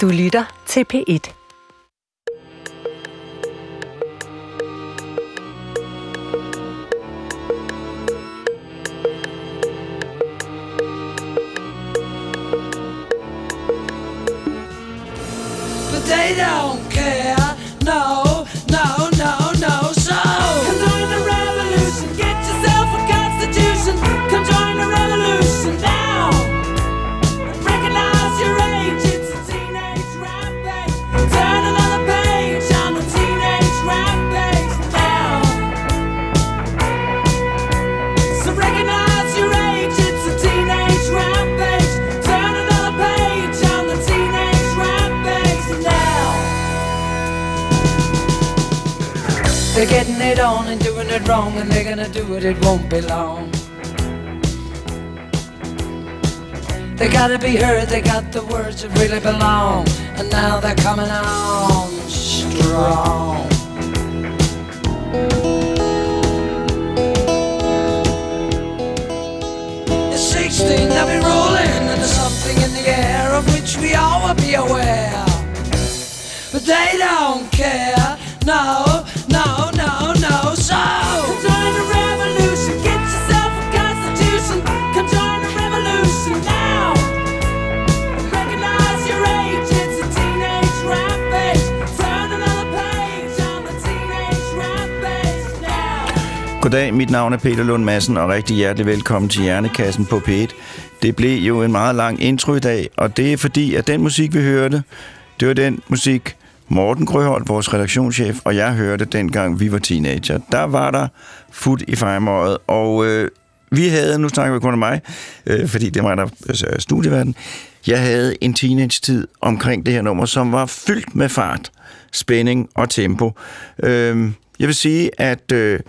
Du lytter til P1. Potato! Getting it on and doing it wrong, and they're gonna do it, it won't be long. They gotta be heard, they got the words that really belong, and now they're coming on strong. At 16, they'll be rolling into something in the air of which we all will be aware. But they don't care. No, Goddag, mit navn er Peter Lund Madsen, og rigtig hjertelig velkommen til Hjernekassen på P1. Det blev jo en meget lang intro i dag, og det er fordi, at den musik, vi hørte, det var den musik, Morten Grøholt, vores redaktionschef, og jeg hørte dengang vi var teenager. Der var der fod i fejmåret, og øh, vi havde, nu snakker vi kun om mig, øh, fordi det var der altså, studieverden, jeg havde en teenage-tid omkring det her nummer, som var fyldt med fart, spænding og tempo. Øh, jeg vil sige, at øh,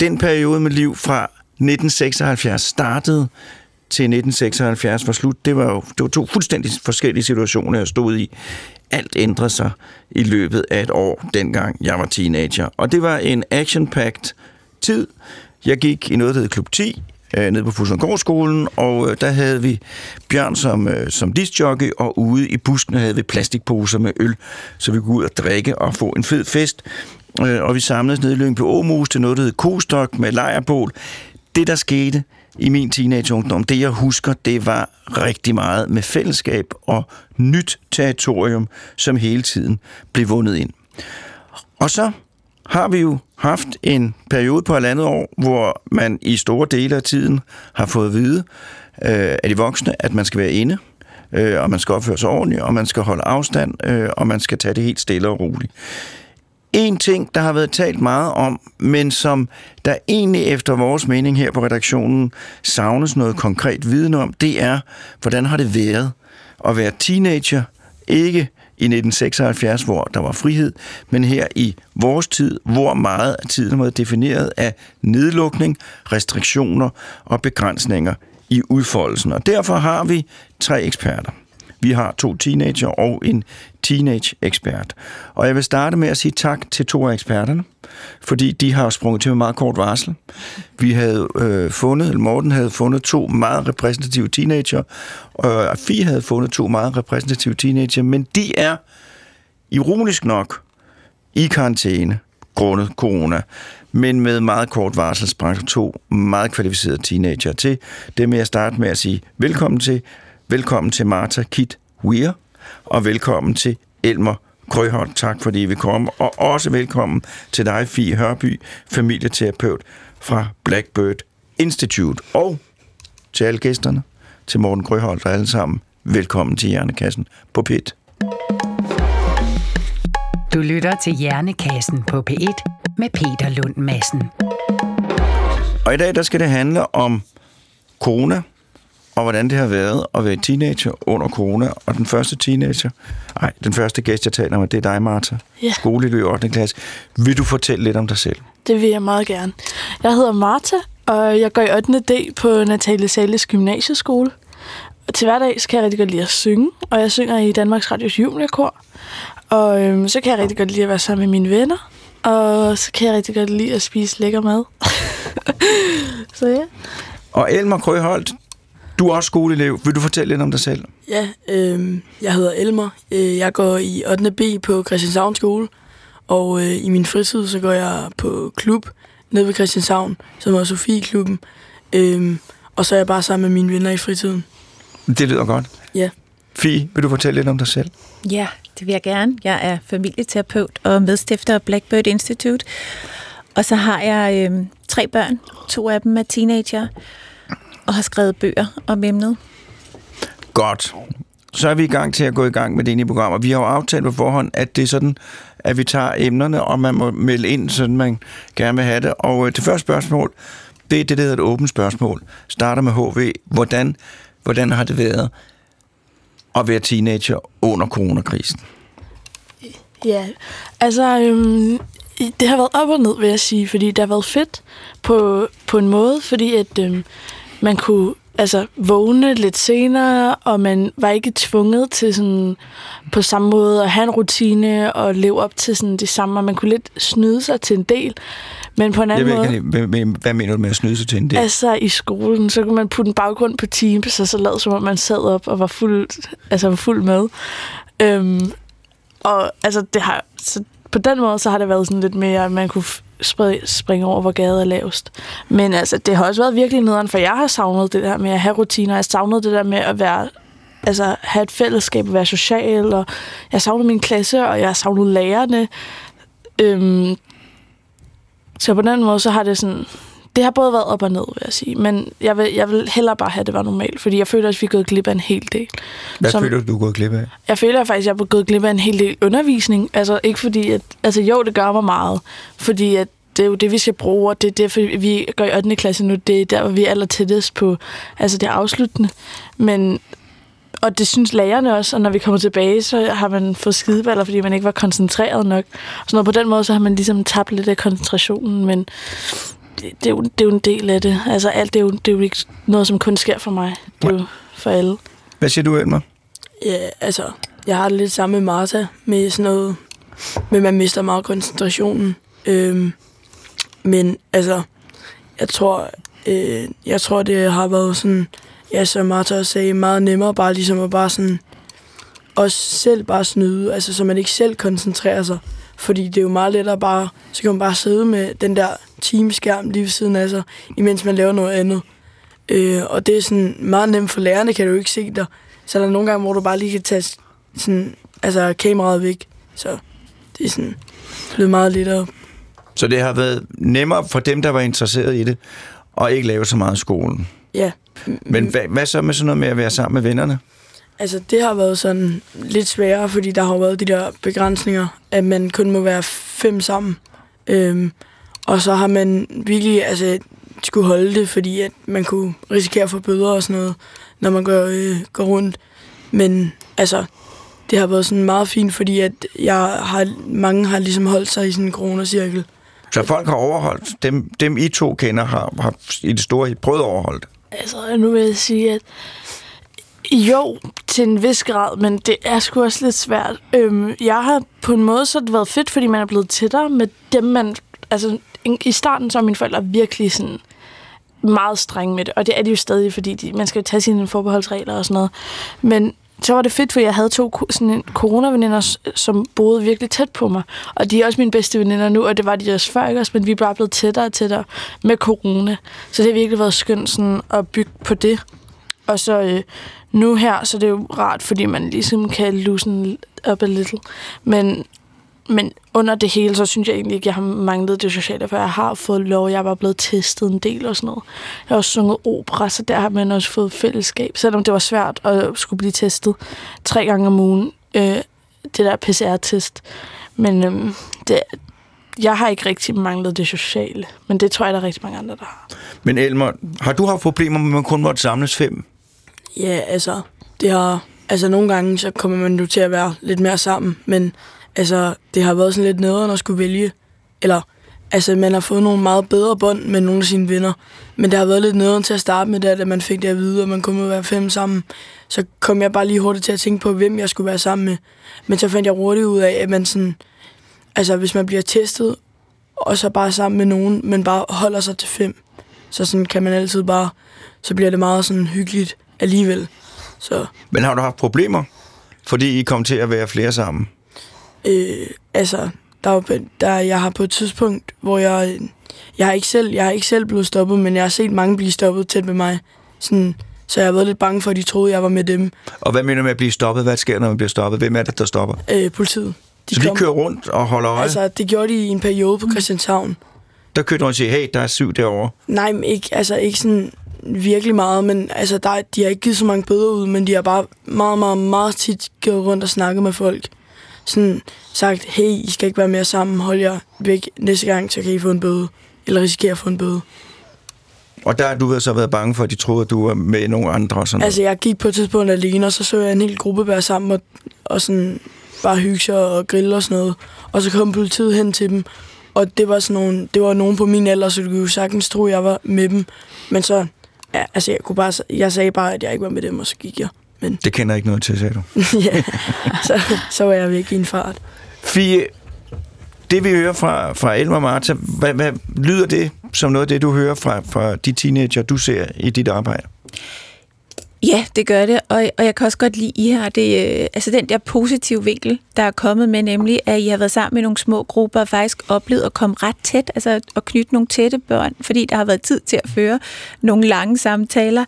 den periode med liv fra 1976 startede til 1976 var slut, det var jo det var to fuldstændig forskellige situationer, jeg stod i. Alt ændrede sig i løbet af et år, dengang jeg var teenager. Og det var en action-packed tid. Jeg gik i noget, der hed Klub 10, øh, nede på Fuglsundgårdsskolen, og øh, der havde vi Bjørn som, øh, som discjockey, og ude i busken havde vi plastikposer med øl, så vi kunne ud og drikke og få en fed fest. Øh, og vi samledes nede i Lyngby Åmus til noget, der hed Kostok med lejrbål. Det, der skete i min teenageungdom, det jeg husker, det var rigtig meget med fællesskab og nyt territorium, som hele tiden blev vundet ind. Og så har vi jo haft en periode på halvandet år, hvor man i store dele af tiden har fået at vide øh, af de voksne, at man skal være inde, øh, og man skal opføre sig ordentligt, og man skal holde afstand, øh, og man skal tage det helt stille og roligt. En ting, der har været talt meget om, men som der egentlig efter vores mening her på redaktionen savnes noget konkret viden om, det er, hvordan har det været at være teenager, ikke i 1976, hvor der var frihed, men her i vores tid, hvor meget af tiden var defineret af nedlukning, restriktioner og begrænsninger i udfoldelsen. Og derfor har vi tre eksperter. Vi har to teenager og en teenage-ekspert. Og jeg vil starte med at sige tak til to af eksperterne, fordi de har sprunget til med meget kort varsel. Vi havde øh, fundet, eller Morten havde fundet to meget repræsentative teenager, øh, og Fie havde fundet to meget repræsentative teenager, men de er ironisk nok i karantæne grundet corona, men med meget kort varsel sprang to meget kvalificerede teenager til. Det med at starte med at sige velkommen til, velkommen til Martha Kit Weir, og velkommen til Elmer Krøholt. Tak fordi vi kom, og også velkommen til dig, Fie Hørby, familieterapeut fra Blackbird Institute, og til alle gæsterne, til Morten Krøholt og alle sammen, velkommen til Hjernekassen på PIT. Du lytter til Hjernekassen på P1 med Peter Lund Madsen. Og i dag der skal det handle om corona, og hvordan det har været at være teenager under corona. Og den første teenager, nej, den første gæst, jeg taler med, det er dig, Martha. Ja. Skoleelev i 8. klasse. Vil du fortælle lidt om dig selv? Det vil jeg meget gerne. Jeg hedder Martha, og jeg går i 8. D på Natalie Sales Gymnasieskole. Og til hverdag så kan jeg rigtig godt lide at synge, og jeg synger i Danmarks Radios Juniorkor. Og øhm, så kan jeg rigtig godt lide at være sammen med mine venner. Og så kan jeg rigtig godt lide at spise lækker mad. så ja. Og Elmer Krøholt, du er også skoleelev. Vil du fortælle lidt om dig selv? Ja, øh, jeg hedder Elmer. Øh, jeg går i 8. B på Christianshavn skole, og øh, i min fritid så går jeg på klub nede ved Christianshavn, som er Sofie-klubben. Øh, og så er jeg bare sammen med mine venner i fritiden. Det lyder godt. Ja. Fie, vil du fortælle lidt om dig selv? Ja, det vil jeg gerne. Jeg er familieterapeut og medstifter af Blackbird Institute. Og så har jeg øh, tre børn. To af dem er teenager og har skrevet bøger om emnet. Godt. Så er vi i gang til at gå i gang med det ene program, og vi har jo aftalt på forhånd, at det er sådan, at vi tager emnerne, og man må melde ind, sådan man gerne vil have det. Og øh, det første spørgsmål, det er det, der hedder et åbent spørgsmål. Starter med HV. Hvordan, hvordan har det været at være teenager under coronakrisen? Ja, altså, øhm, det har været op og ned, vil jeg sige, fordi det har været fedt på, på en måde, fordi at øhm, man kunne altså, vågne lidt senere, og man var ikke tvunget til sådan, på samme måde at have en rutine og leve op til sådan, det samme, og man kunne lidt snyde sig til en del. Men på en anden måde... ikke, hvad, mener du med at snyde sig til en del? Altså i skolen, så kunne man putte en baggrund på Teams, og så lade som om man sad op og var fuld, altså var fuld med. Øhm, og altså det har, så på den måde, så har det været sådan lidt mere, at man kunne springe over, hvor gaden er lavest. Men altså, det har også været virkelig nederen, for jeg har savnet det der med at have rutiner. Jeg har savnet det der med at være altså, have et fællesskab og være social, og jeg savner min klasse, og jeg har savnet lærerne. Øhm, så på den måde, så har det sådan... Det har både været op og ned, vil jeg sige. Men jeg vil, jeg vil hellere bare have, at det var normalt. Fordi jeg føler at vi er gået glip af en hel del. Hvad som- føler du, du er gået glip af? Jeg føler faktisk, at jeg er gået glip af en hel del undervisning. Altså ikke fordi, at... Altså jo, det gør mig meget. Fordi at det er jo det, vi skal bruge, og det er derfor, vi går i 8. klasse nu. Det er der, hvor vi er aller tættest på altså det afsluttende. Men, og det synes lærerne også, og når vi kommer tilbage, så har man fået skideballer, fordi man ikke var koncentreret nok. Så noget på den måde, så har man ligesom tabt lidt af koncentrationen, men det, det, er, jo, det er jo en del af det. Altså alt, det er, jo, det er jo ikke noget, som kun sker for mig. Det er jo for alle. Hvad siger du, Elmer? Ja, altså, jeg har det lidt samme med Martha, med sådan noget, med man mister meget koncentrationen. Øhm, men altså, jeg tror, øh, jeg tror, det har været sådan, ja, som Martha også sagde, meget nemmere bare ligesom at bare sådan, også selv bare snyde, altså så man ikke selv koncentrerer sig. Fordi det er jo meget lettere bare, så kan man bare sidde med den der timeskærm lige ved siden af sig, imens man laver noget andet. Øh, og det er sådan meget nemt for lærerne, kan du ikke se dig. Så er der nogle gange, hvor du bare lige kan tage sådan, altså kameraet væk. Så det er sådan blevet meget lettere. Så det har været nemmere for dem, der var interesseret i det, og ikke lave så meget i skolen. Ja, Men hvad, hvad så med sådan noget med at være sammen med vennerne? Altså det har været sådan lidt sværere, fordi der har været de der begrænsninger, at man kun må være fem sammen. Øhm, og så har man virkelig altså, skulle holde det, fordi at man kunne risikere at få bøder og sådan noget, når man går, øh, går rundt. Men altså, det har været sådan meget fint, fordi at jeg har, mange har ligesom holdt sig i sådan en coronacirkel. Så folk har overholdt, dem, dem I to kender, har, har i det store prøvet at overholde det. Altså, nu vil jeg sige, at jo, til en vis grad, men det er sgu også lidt svært. Øhm, jeg har på en måde så det været fedt, fordi man er blevet tættere med dem, man... Altså, i starten så er mine forældre virkelig sådan meget strenge med det, og det er de jo stadig, fordi de, man skal jo tage sine forbeholdsregler og sådan noget. Men så var det fedt, for jeg havde to sådan en coronaveninder, som boede virkelig tæt på mig. Og de er også mine bedste veninder nu, og det var de også før, ikke også? Men vi er bare blevet tættere og tættere med corona. Så det har virkelig været skønt sådan, at bygge på det. Og så øh, nu her, så det er jo rart, fordi man ligesom kan loosen up a little. Men, men under det hele, så synes jeg egentlig ikke, jeg har manglet det sociale, for jeg har fået lov, jeg var blevet testet en del og sådan noget. Jeg har også sunget opera, så der har man også fået fællesskab, selvom det var svært at skulle blive testet tre gange om ugen. Øh, det der PCR-test. Men øh, det, jeg har ikke rigtig manglet det sociale, men det tror jeg, der er rigtig mange andre, der har. Men Elmer, har du haft problemer med, at man kun måtte samles fem? Ja, altså, det har, altså nogle gange, så kommer man jo til at være lidt mere sammen, men altså, det har været sådan lidt nederen at skulle vælge, eller, altså, man har fået nogle meget bedre bånd med nogle af sine venner, men det har været lidt nederen til at starte med det, da man fik det at vide, at man kunne være fem sammen, så kom jeg bare lige hurtigt til at tænke på, hvem jeg skulle være sammen med, men så fandt jeg hurtigt ud af, at man sådan, altså, hvis man bliver testet, og så bare sammen med nogen, men bare holder sig til fem, så sådan kan man altid bare, så bliver det meget sådan hyggeligt alligevel. Så Men har du haft problemer, fordi I kom til at være flere sammen? øh, altså, der, var, der, jeg har på et tidspunkt, hvor jeg, jeg har ikke selv, jeg har ikke selv blevet stoppet, men jeg har set mange blive stoppet tæt med mig. Sådan, så jeg har været lidt bange for, at de troede, jeg var med dem. Og hvad mener du med at blive stoppet? Hvad sker, når man bliver stoppet? Hvem er det, der stopper? Øh, politiet. De så de kører rundt og holder øje? Altså... Det gjorde de i en periode på Christianshavn. Der kører de rundt og siger, hey, der er syv derovre. Nej, men ikke, altså ikke sådan virkelig meget, men altså, der, er- de har ikke givet så mange bøder ud, men de har bare meget, meget, meget tit gået rundt og snakket med folk. Sådan sagt, hey, I skal ikke være mere sammen, hold jer væk næste gang, så kan I få en bøde. Eller risikere at få en bøde. Og der har du så været bange for, at de troede, at du var med nogle andre og sådan noget. Altså, jeg gik på et tidspunkt alene, og så så jeg en hel gruppe være sammen og, og sådan bare hygge sig og grille og sådan noget. Og så kom politiet hen til dem, og det var sådan nogle, det var nogen på min alder, så du kunne jo sagtens tro, jeg var med dem. Men så, ja, altså, jeg, kunne bare, jeg sagde bare, at jeg ikke var med dem, og så gik jeg. Men Det kender jeg ikke noget til, sagde du. ja, så, så var jeg væk i en fart. Fie, det vi hører fra, fra Elmer og Martha, hvad, hvad lyder det som noget af det, du hører fra, fra de teenager, du ser i dit arbejde? Ja, det gør det, og, og jeg kan også godt lide, I har det, øh, altså den der positive vinkel, der er kommet med, nemlig at I har været sammen med nogle små grupper og faktisk oplevet at komme ret tæt, altså at knytte nogle tætte børn, fordi der har været tid til at føre nogle lange samtaler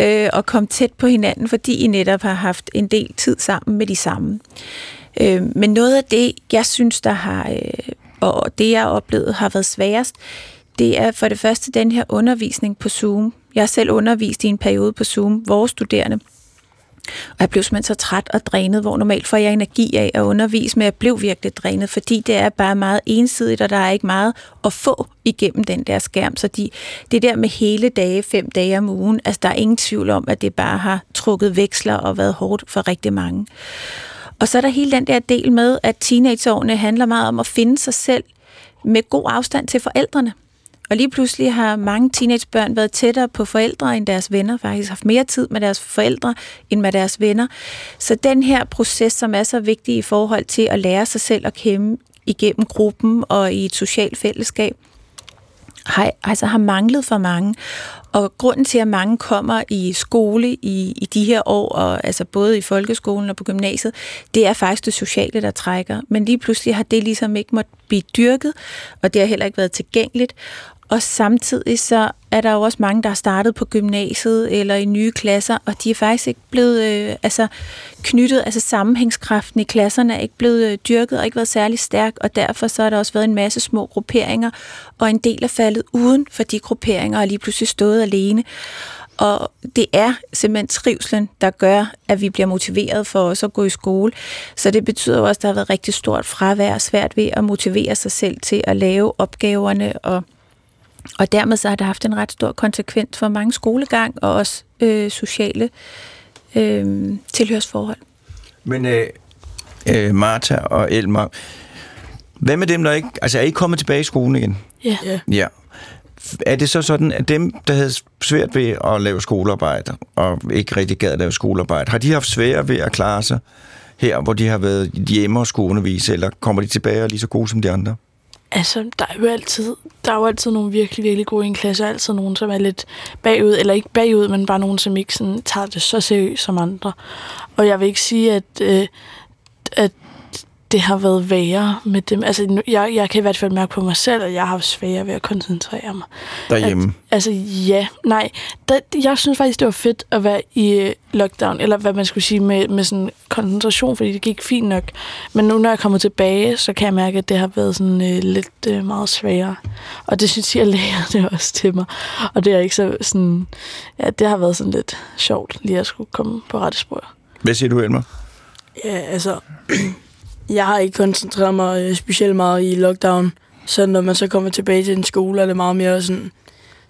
øh, og komme tæt på hinanden, fordi I netop har haft en del tid sammen med de samme. Øh, men noget af det, jeg synes, der har, øh, og det jeg har oplevet, har været sværest, det er for det første den her undervisning på Zoom. Jeg har selv undervist i en periode på Zoom, vores studerende. Og jeg blev simpelthen så træt og drænet, hvor normalt får jeg energi af at undervise, men jeg blev virkelig drænet, fordi det er bare meget ensidigt, og der er ikke meget at få igennem den der skærm. Så de, det der med hele dage, fem dage om ugen, altså der er ingen tvivl om, at det bare har trukket veksler og været hårdt for rigtig mange. Og så er der hele den der del med, at teenageårene handler meget om at finde sig selv med god afstand til forældrene. Og lige pludselig har mange teenagebørn været tættere på forældre end deres venner, faktisk haft mere tid med deres forældre end med deres venner. Så den her proces, som er så vigtig i forhold til at lære sig selv at kende igennem gruppen og i et socialt fællesskab, har, altså har manglet for mange. Og grunden til, at mange kommer i skole i, i de her år, og altså både i folkeskolen og på gymnasiet, det er faktisk det sociale, der trækker. Men lige pludselig har det ligesom ikke måtte blive dyrket, og det har heller ikke været tilgængeligt. Og samtidig så er der jo også mange, der har startet på gymnasiet eller i nye klasser, og de er faktisk ikke blevet øh, altså, knyttet, altså sammenhængskraften i klasserne er ikke blevet øh, dyrket og ikke været særlig stærk, og derfor så har der også været en masse små grupperinger, og en del er faldet uden for de grupperinger og lige pludselig stået alene. Og det er simpelthen trivselen, der gør, at vi bliver motiveret for os at gå i skole. Så det betyder jo også, at der har været rigtig stort fravær, svært ved at motivere sig selv til at lave opgaverne og og dermed så har det haft en ret stor konsekvens for mange skolegang og også øh, sociale øh, tilhørsforhold. Men øh, øh, Martha og Elmer, hvad med dem, der ikke... Altså, er I kommet tilbage i skolen igen? Ja. Ja. Ja. Er det så sådan, at dem, der havde svært ved at lave skolearbejde, og ikke rigtig gad at lave skolearbejde, har de haft svært ved at klare sig her, hvor de har været hjemme og skulle undervise, eller kommer de tilbage og er lige så gode som de andre? Altså, der er jo altid, der er jo altid nogle virkelig, virkelig gode i en klasse, og altid nogen, som er lidt bagud, eller ikke bagud, men bare nogen, som ikke sådan, tager det så seriøst som andre. Og jeg vil ikke sige, at, øh, at det har været værre med dem. Altså, jeg, jeg kan i hvert fald mærke på mig selv, at jeg har haft sværere ved at koncentrere mig. Derhjemme? At, altså, ja. Nej, der, jeg synes faktisk, det var fedt at være i øh, lockdown, eller hvad man skulle sige, med, med sådan koncentration, fordi det gik fint nok. Men nu, når jeg kommer tilbage, så kan jeg mærke, at det har været sådan øh, lidt øh, meget sværere. Og det synes jeg, lærer det også til mig. Og det er ikke så sådan... Ja, det har været sådan lidt sjovt, lige at skulle komme på rette spor. Hvad siger du, Elmer? Ja, altså, jeg har ikke koncentreret mig øh, specielt meget i lockdown. Så når man så kommer tilbage til en skole, er det meget mere sådan,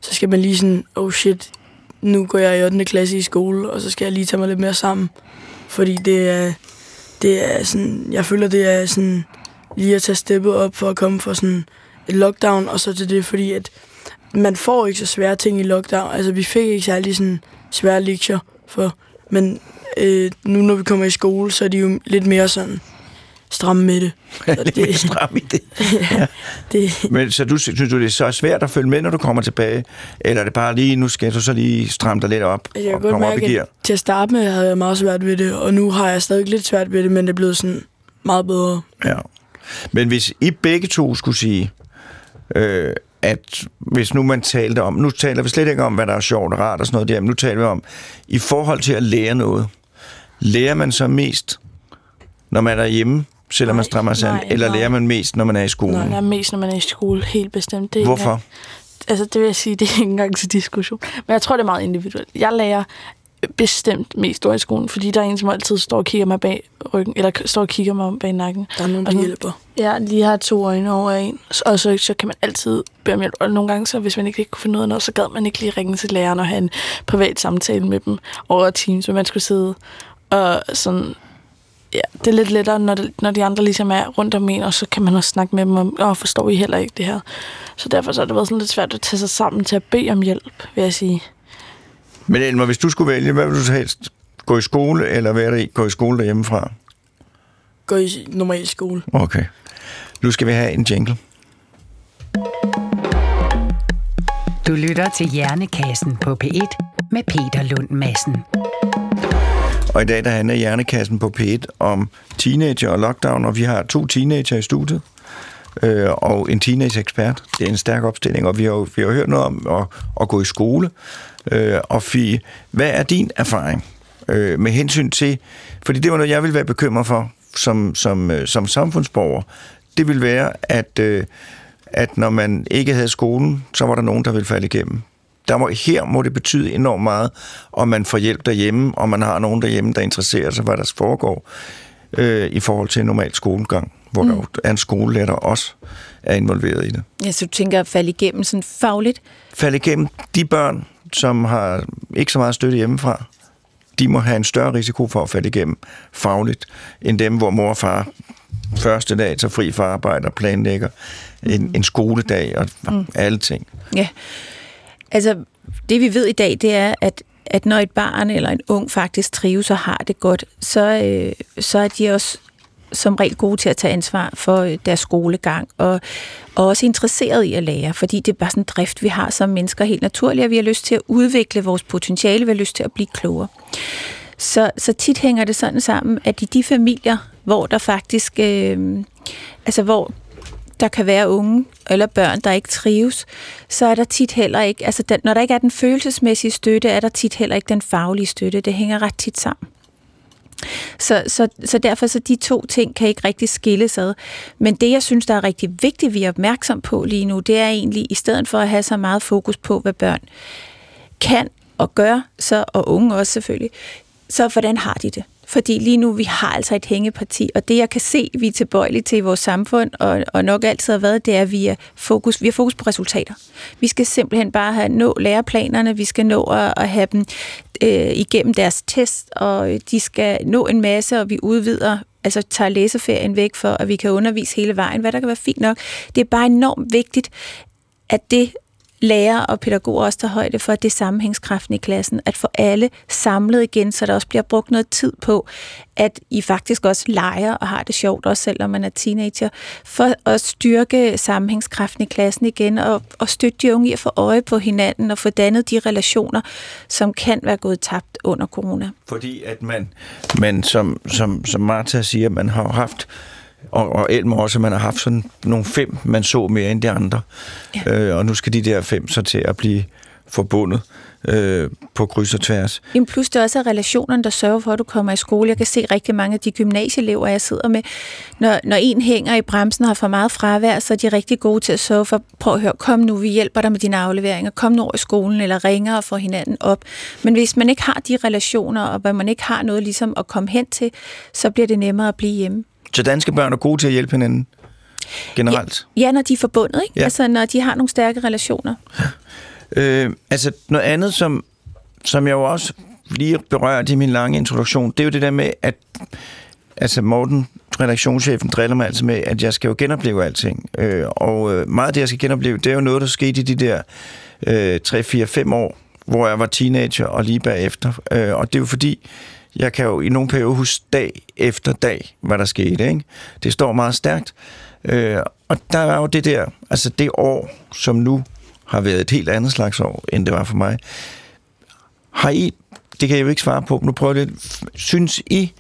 så skal man lige sådan, oh shit, nu går jeg i 8. klasse i skole, og så skal jeg lige tage mig lidt mere sammen. Fordi det er, det er sådan, jeg føler, det er sådan, lige at tage steppet op for at komme fra sådan et lockdown, og så til det, fordi at man får ikke så svære ting i lockdown. Altså, vi fik ikke særlig sådan svære lektier for, men øh, nu når vi kommer i skole, så er de jo lidt mere sådan stramme med det. Så Lidt mere stram i det. det, Men så du, synes du, det er så svært at følge med, når du kommer tilbage? Eller er det bare lige, nu skal du så lige stramme dig lidt op jeg og komme op i gear? til at starte med havde jeg meget svært ved det, og nu har jeg stadig lidt svært ved det, men det er blevet sådan meget bedre. Ja. Men hvis I begge to skulle sige, øh, at hvis nu man talte om, nu taler vi slet ikke om, hvad der er sjovt og rart og sådan noget der, men nu taler vi om, i forhold til at lære noget, lærer man så mest, når man er hjemme, selvom man Nej, strammer sig an, nej, eller nej. lærer man mest, når man er i skolen? Når jeg er mest, når man er i skole, helt bestemt. Det er ikke Hvorfor? engang- Altså, det vil jeg sige, det er ikke engang til diskussion. Men jeg tror, det er meget individuelt. Jeg lærer bestemt mest over i skolen, fordi der er en, som altid står og kigger mig bag ryggen, eller står og kigger mig om bag nakken. Der er nogen, der Og hjælper. Jeg lige har to øjne over en, og så, så kan man altid bede om hjælp. Og nogle gange, så hvis man ikke lige kunne finde ud af noget, så gad man ikke lige ringe til læreren og have en privat samtale med dem over Teams, hvor man skulle sidde og sådan... Ja, det er lidt lettere, når, det, når de andre ligesom er rundt om en, og så kan man også snakke med dem om, åh, forstår I heller ikke det her? Så derfor så har det været sådan lidt svært at tage sig sammen til at bede om hjælp, vil jeg sige. Men Elmer, hvis du skulle vælge, hvad vil du så helst? Gå i skole, eller være der i, gå i skole derhjemmefra? Gå i normal skole. Okay. Nu skal vi have en jingle. Du lytter til Hjernekassen på P1 med Peter Lund Madsen. Og i dag der handler Hjernekassen på P1 om teenager og lockdown, og vi har to teenager i studiet, øh, og en teenage-ekspert. Det er en stærk opstilling, og vi har jo vi har hørt noget om at, at gå i skole. Øh, og Fie, hvad er din erfaring øh, med hensyn til, fordi det var noget, jeg ville være bekymret for som, som, øh, som samfundsborger, det vil være, at, øh, at når man ikke havde skolen, så var der nogen, der ville falde igennem. Der må, her må det betyde enormt meget, om man får hjælp derhjemme, og man har nogen derhjemme, der interesserer sig, hvad der foregår øh, i forhold til en normal skolegang, hvor mm. der jo er en skolelærer, der også er involveret i det. Ja, så du tænker at falde igennem sådan fagligt? Falde igennem de børn, som har ikke så meget støtte hjemmefra, de må have en større risiko for at falde igennem fagligt, end dem, hvor mor og far første dag tager fri fra arbejde og planlægger en, en skoledag og mm. alle ting. Ja. Altså, det vi ved i dag, det er, at at når et barn eller en ung faktisk trives og har det godt, så, øh, så er de også som regel gode til at tage ansvar for øh, deres skolegang, og, og også interesseret i at lære, fordi det er bare sådan en drift, vi har som mennesker helt naturligt, at vi har lyst til at udvikle vores potentiale, vi har lyst til at blive klogere. Så, så tit hænger det sådan sammen, at i de familier, hvor der faktisk, øh, altså hvor der kan være unge eller børn, der ikke trives, så er der tit heller ikke, altså den, når der ikke er den følelsesmæssige støtte, er der tit heller ikke den faglige støtte. Det hænger ret tit sammen. Så, så, så derfor så de to ting kan ikke rigtig skilles ad. Men det, jeg synes, der er rigtig vigtigt, vi er opmærksom på lige nu, det er egentlig, i stedet for at have så meget fokus på, hvad børn kan og gør, så, og unge også selvfølgelig, så hvordan har de det? Fordi lige nu, vi har altså et hængeparti, og det jeg kan se, vi er tilbøjelige til i vores samfund, og, og nok altid har været, det er, at vi, er fokus, vi er fokus på resultater. Vi skal simpelthen bare have nå læreplanerne, vi skal nå at, at have dem øh, igennem deres test, og de skal nå en masse, og vi udvider altså tager læseferien væk for, at vi kan undervise hele vejen, hvad der kan være fint nok. Det er bare enormt vigtigt, at det lærer og pædagoger også tager højde for, at det er sammenhængskraften i klassen, at få alle samlet igen, så der også bliver brugt noget tid på, at I faktisk også leger og har det sjovt, også selvom man er teenager, for at styrke sammenhængskraften i klassen igen, og, og støtte de unge i at få øje på hinanden, og få dannet de relationer, som kan være gået tabt under corona. Fordi at man, man som, som, som Martha siger, man har haft og, og Elmer også, man har haft sådan nogle fem, man så mere end de andre. Ja. Øh, og nu skal de der fem så til at blive forbundet øh, på kryds og tværs. Jamen plus det også er relationerne, der sørger for, at du kommer i skole. Jeg kan se rigtig mange af de gymnasieelever, jeg sidder med. Når, når en hænger i bremsen og har for meget fravær, så er de rigtig gode til at sørge for, prøv at høre, kom nu, vi hjælper dig med dine afleveringer, kom nu over i skolen, eller ringer og får hinanden op. Men hvis man ikke har de relationer, og man ikke har noget ligesom at komme hen til, så bliver det nemmere at blive hjemme. Så danske børn er gode til at hjælpe hinanden generelt? Ja, ja når de er forbundet, ikke? Ja. Altså, når de har nogle stærke relationer. Øh, altså noget andet, som, som jeg jo også lige berørte i min lange introduktion, det er jo det der med, at altså Morten, redaktionschefen, driller mig altid med, at jeg skal jo genopleve alting. Øh, og øh, meget af det, jeg skal genopleve, det er jo noget, der skete i de der øh, 3-4-5 år, hvor jeg var teenager og lige bagefter. Øh, og det er jo fordi, jeg kan jo i nogle perioder huske dag efter dag, hvad der skete. Ikke? Det står meget stærkt. Øh, og der er jo det der, altså det år, som nu har været et helt andet slags år, end det var for mig. Har I, det kan jeg jo ikke svare på, nu prøver jeg lidt. Synes I,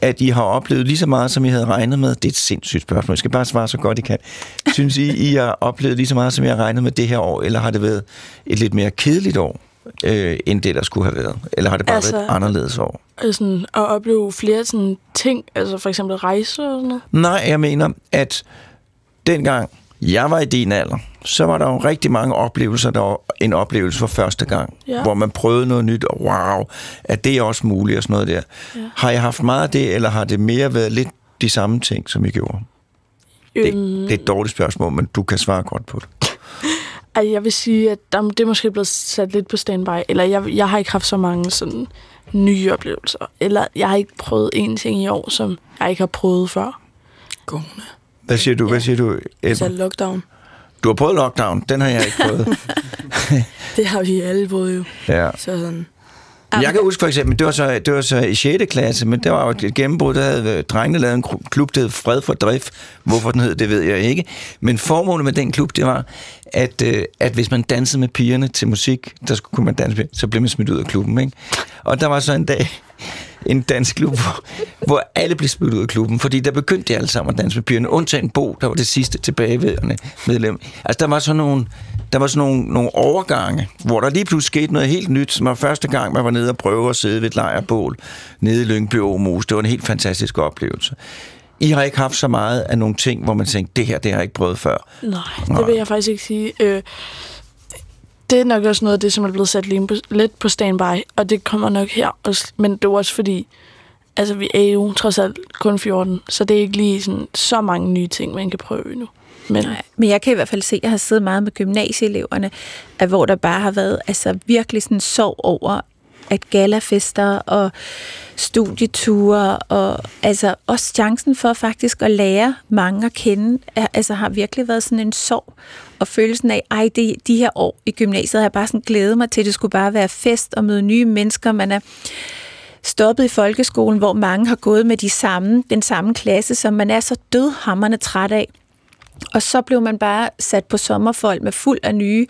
at I har oplevet lige så meget, som I havde regnet med? Det er et sindssygt spørgsmål. Jeg skal bare svare så godt I kan. Synes I, I har oplevet lige så meget, som I har regnet med det her år, eller har det været et lidt mere kedeligt år, øh, end det, der skulle have været? Eller har det bare altså, været et anderledes år? Altså, at opleve flere sådan ting, altså for eksempel rejse og sådan noget. Nej, jeg mener, at dengang jeg var i din alder, så var der jo rigtig mange oplevelser, der var en oplevelse for første gang, Ja. hvor man prøvede noget nyt, og wow, er det også muligt og sådan noget der. Ja. Har jeg haft meget af det, eller har det mere været lidt de samme ting, som I gjorde? Det, Øhm, det er et dårligt spørgsmål, men du kan svare godt på det. Altså, jeg vil sige, at der, det er måske blevet sat lidt på standby, eller jeg, jeg har ikke haft så mange sådan nye oplevelser, eller jeg har ikke prøvet en ting i år, som jeg ikke har prøvet før. Corona. Hvad siger du? Hvad siger du? Altså Ebbe? lockdown. Du har prøvet lockdown, den har jeg ikke prøvet. Det har vi alle prøvet jo. ja. Så sådan, Jeg kan huske for eksempel, det var så, det var så i 6. klasse, men det var jo et gennembrud, der havde øh, drengene lavet en klub, der hed Fred for Drift. Hvorfor den hed, det ved jeg ikke. Men formålet med den klub, det var, at, øh, at hvis man dansede med pigerne til musik, der skulle kunne man danse med, så blev man smidt ud af klubben. Ikke? Og der var så en dag en dansklub, hvor, hvor alle blev smidt ud af klubben, fordi der begyndte de alle sammen at danse med pigerne, undtagen Bo, der var det sidste tilbageværende medlem. Altså, der var sådan nogle, der var sådan nogle, nogle overgange, hvor der lige pludselig skete noget helt nyt, som var første gang, man var nede og prøve at sidde ved et lejrbål nede i Lyngby Åmos. Det var en helt fantastisk oplevelse. I har ikke haft så meget af nogle ting, hvor man tænkte, det her, det har jeg ikke prøvet før. Nej, Nej. det vil jeg faktisk ikke sige. Øh, det er nok også noget af det, som er blevet sat lidt på, lidt på standby, og det kommer nok her. Også, men det er også fordi, altså vi er jo trods alt kun 14, så det er ikke lige sådan, så mange nye ting, man kan prøve nu. Men Nej, men jeg kan i hvert fald se, at jeg har siddet meget med gymnasieeleverne, at hvor der bare har været altså, virkelig sådan sorg over, at galafester og studieture og altså også chancen for faktisk at lære mange at kende, er, altså har virkelig været sådan en sorg og følelsen af, ej, det, de her år i gymnasiet har jeg bare sådan glædet mig til, det skulle bare være fest og møde nye mennesker, man er stoppet i folkeskolen, hvor mange har gået med de samme, den samme klasse, som man er så dødhammerne træt af. Og så blev man bare sat på sommerfold med fuld af nye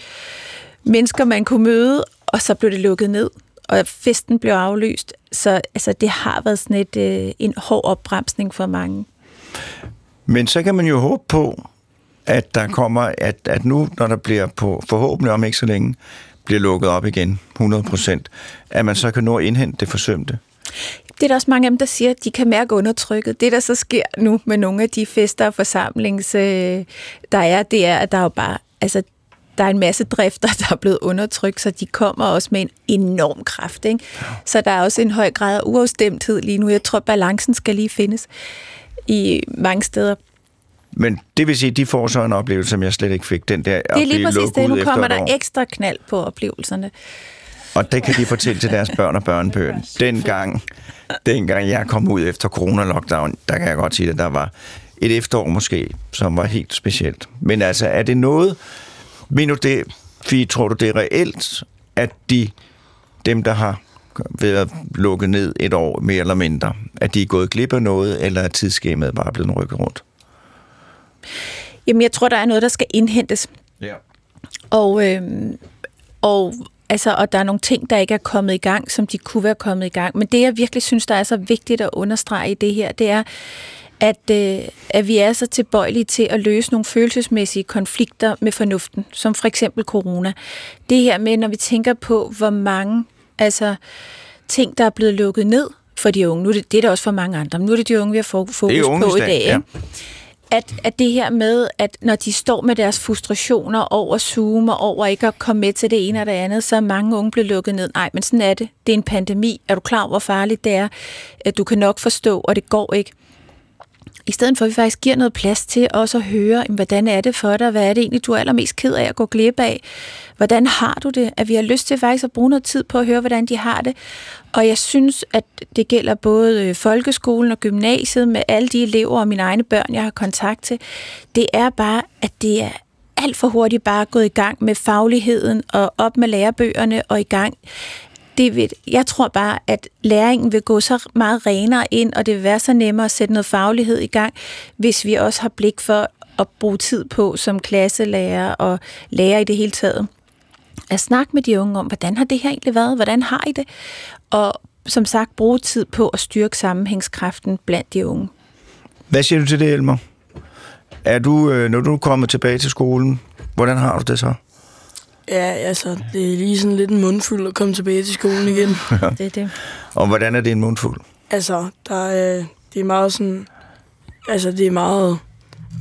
mennesker, man kunne møde, og så blev det lukket ned, og festen blev aflyst. Så altså, det har været sådan et, øh, en hård opbremsning for mange. Men så kan man jo håbe på, at der kommer, at, at nu, når der bliver på forhåbentlig om ikke så længe, bliver lukket op igen 100 procent, at man så kan nå at indhente det forsømte. Det er der også mange af dem, der siger, at de kan mærke undertrykket. Det, der så sker nu med nogle af de fester og forsamlings, øh, der er, det er, at der er jo bare, altså, der er en masse drifter, der er blevet undertrykt, så de kommer også med en enorm kraft. Ikke? Så der er også en høj grad af uafstemthed lige nu. Jeg tror, balancen skal lige findes i mange steder. Men det vil sige, at de får så en oplevelse, som jeg slet ikke fik. Den der Det er lige præcis det. Nu kommer der ekstra knald på oplevelserne. Og det kan de fortælle til deres børn og børnebørn. Dengang, dengang jeg kom ud efter corona-lockdown, der kan jeg godt sige, at der var et efterår måske, som var helt specielt. Men altså, er det noget, mener du det, Fie, tror du det er reelt, at de, dem der har været lukket ned et år mere eller mindre, at de er gået glip af noget, eller er tidsskemaet bare blevet rykket rundt? Jamen, jeg tror, der er noget, der skal indhentes. Ja. Og, øhm, og, altså, og der er nogle ting, der ikke er kommet i gang, som de kunne være kommet i gang. Men det, jeg virkelig synes, der er så vigtigt at understrege i det her, det er, at, øh, at vi er så tilbøjelige til at løse nogle følelsesmæssige konflikter med fornuften, som for eksempel corona. Det her med, når vi tænker på, hvor mange altså, ting, der er blevet lukket ned for de unge. Nu er det, det er der også for mange andre, men nu er det de unge, vi har fo- fokus på i dag, ja. At, at det her med, at når de står med deres frustrationer over Zoom og over ikke at komme med til det ene og det andet, så er mange unge blevet lukket ned. Nej, men sådan er det. Det er en pandemi. Er du klar over, hvor farligt det er? At du kan nok forstå, og det går ikke. I stedet for, at vi faktisk giver noget plads til også at høre, hvordan er det for dig? Hvad er det egentlig, du er allermest ked af at gå glip af? Hvordan har du det? At vi har lyst til faktisk at bruge noget tid på at høre, hvordan de har det. Og jeg synes, at det gælder både øh, folkeskolen og gymnasiet med alle de elever og mine egne børn, jeg har kontakt til. Det er bare, at det er alt for hurtigt bare gået i gang med fagligheden og op med lærebøgerne og i gang det vil, jeg tror bare, at læringen vil gå så meget renere ind, og det vil være så nemmere at sætte noget faglighed i gang, hvis vi også har blik for at bruge tid på som klasselærer og lærer i det hele taget. At snakke med de unge om, hvordan har det her egentlig været? Hvordan har I det? Og som sagt, bruge tid på at styrke sammenhængskraften blandt de unge. Hvad siger du til det, Elmer? Er du, øh, når du kommer tilbage til skolen, hvordan har du det så? Ja, altså, det er lige sådan lidt en mundfuld at komme tilbage til skolen igen. Det er det. Og hvordan er det en mundfuld? altså, der er, det er meget sådan... Altså, det er meget,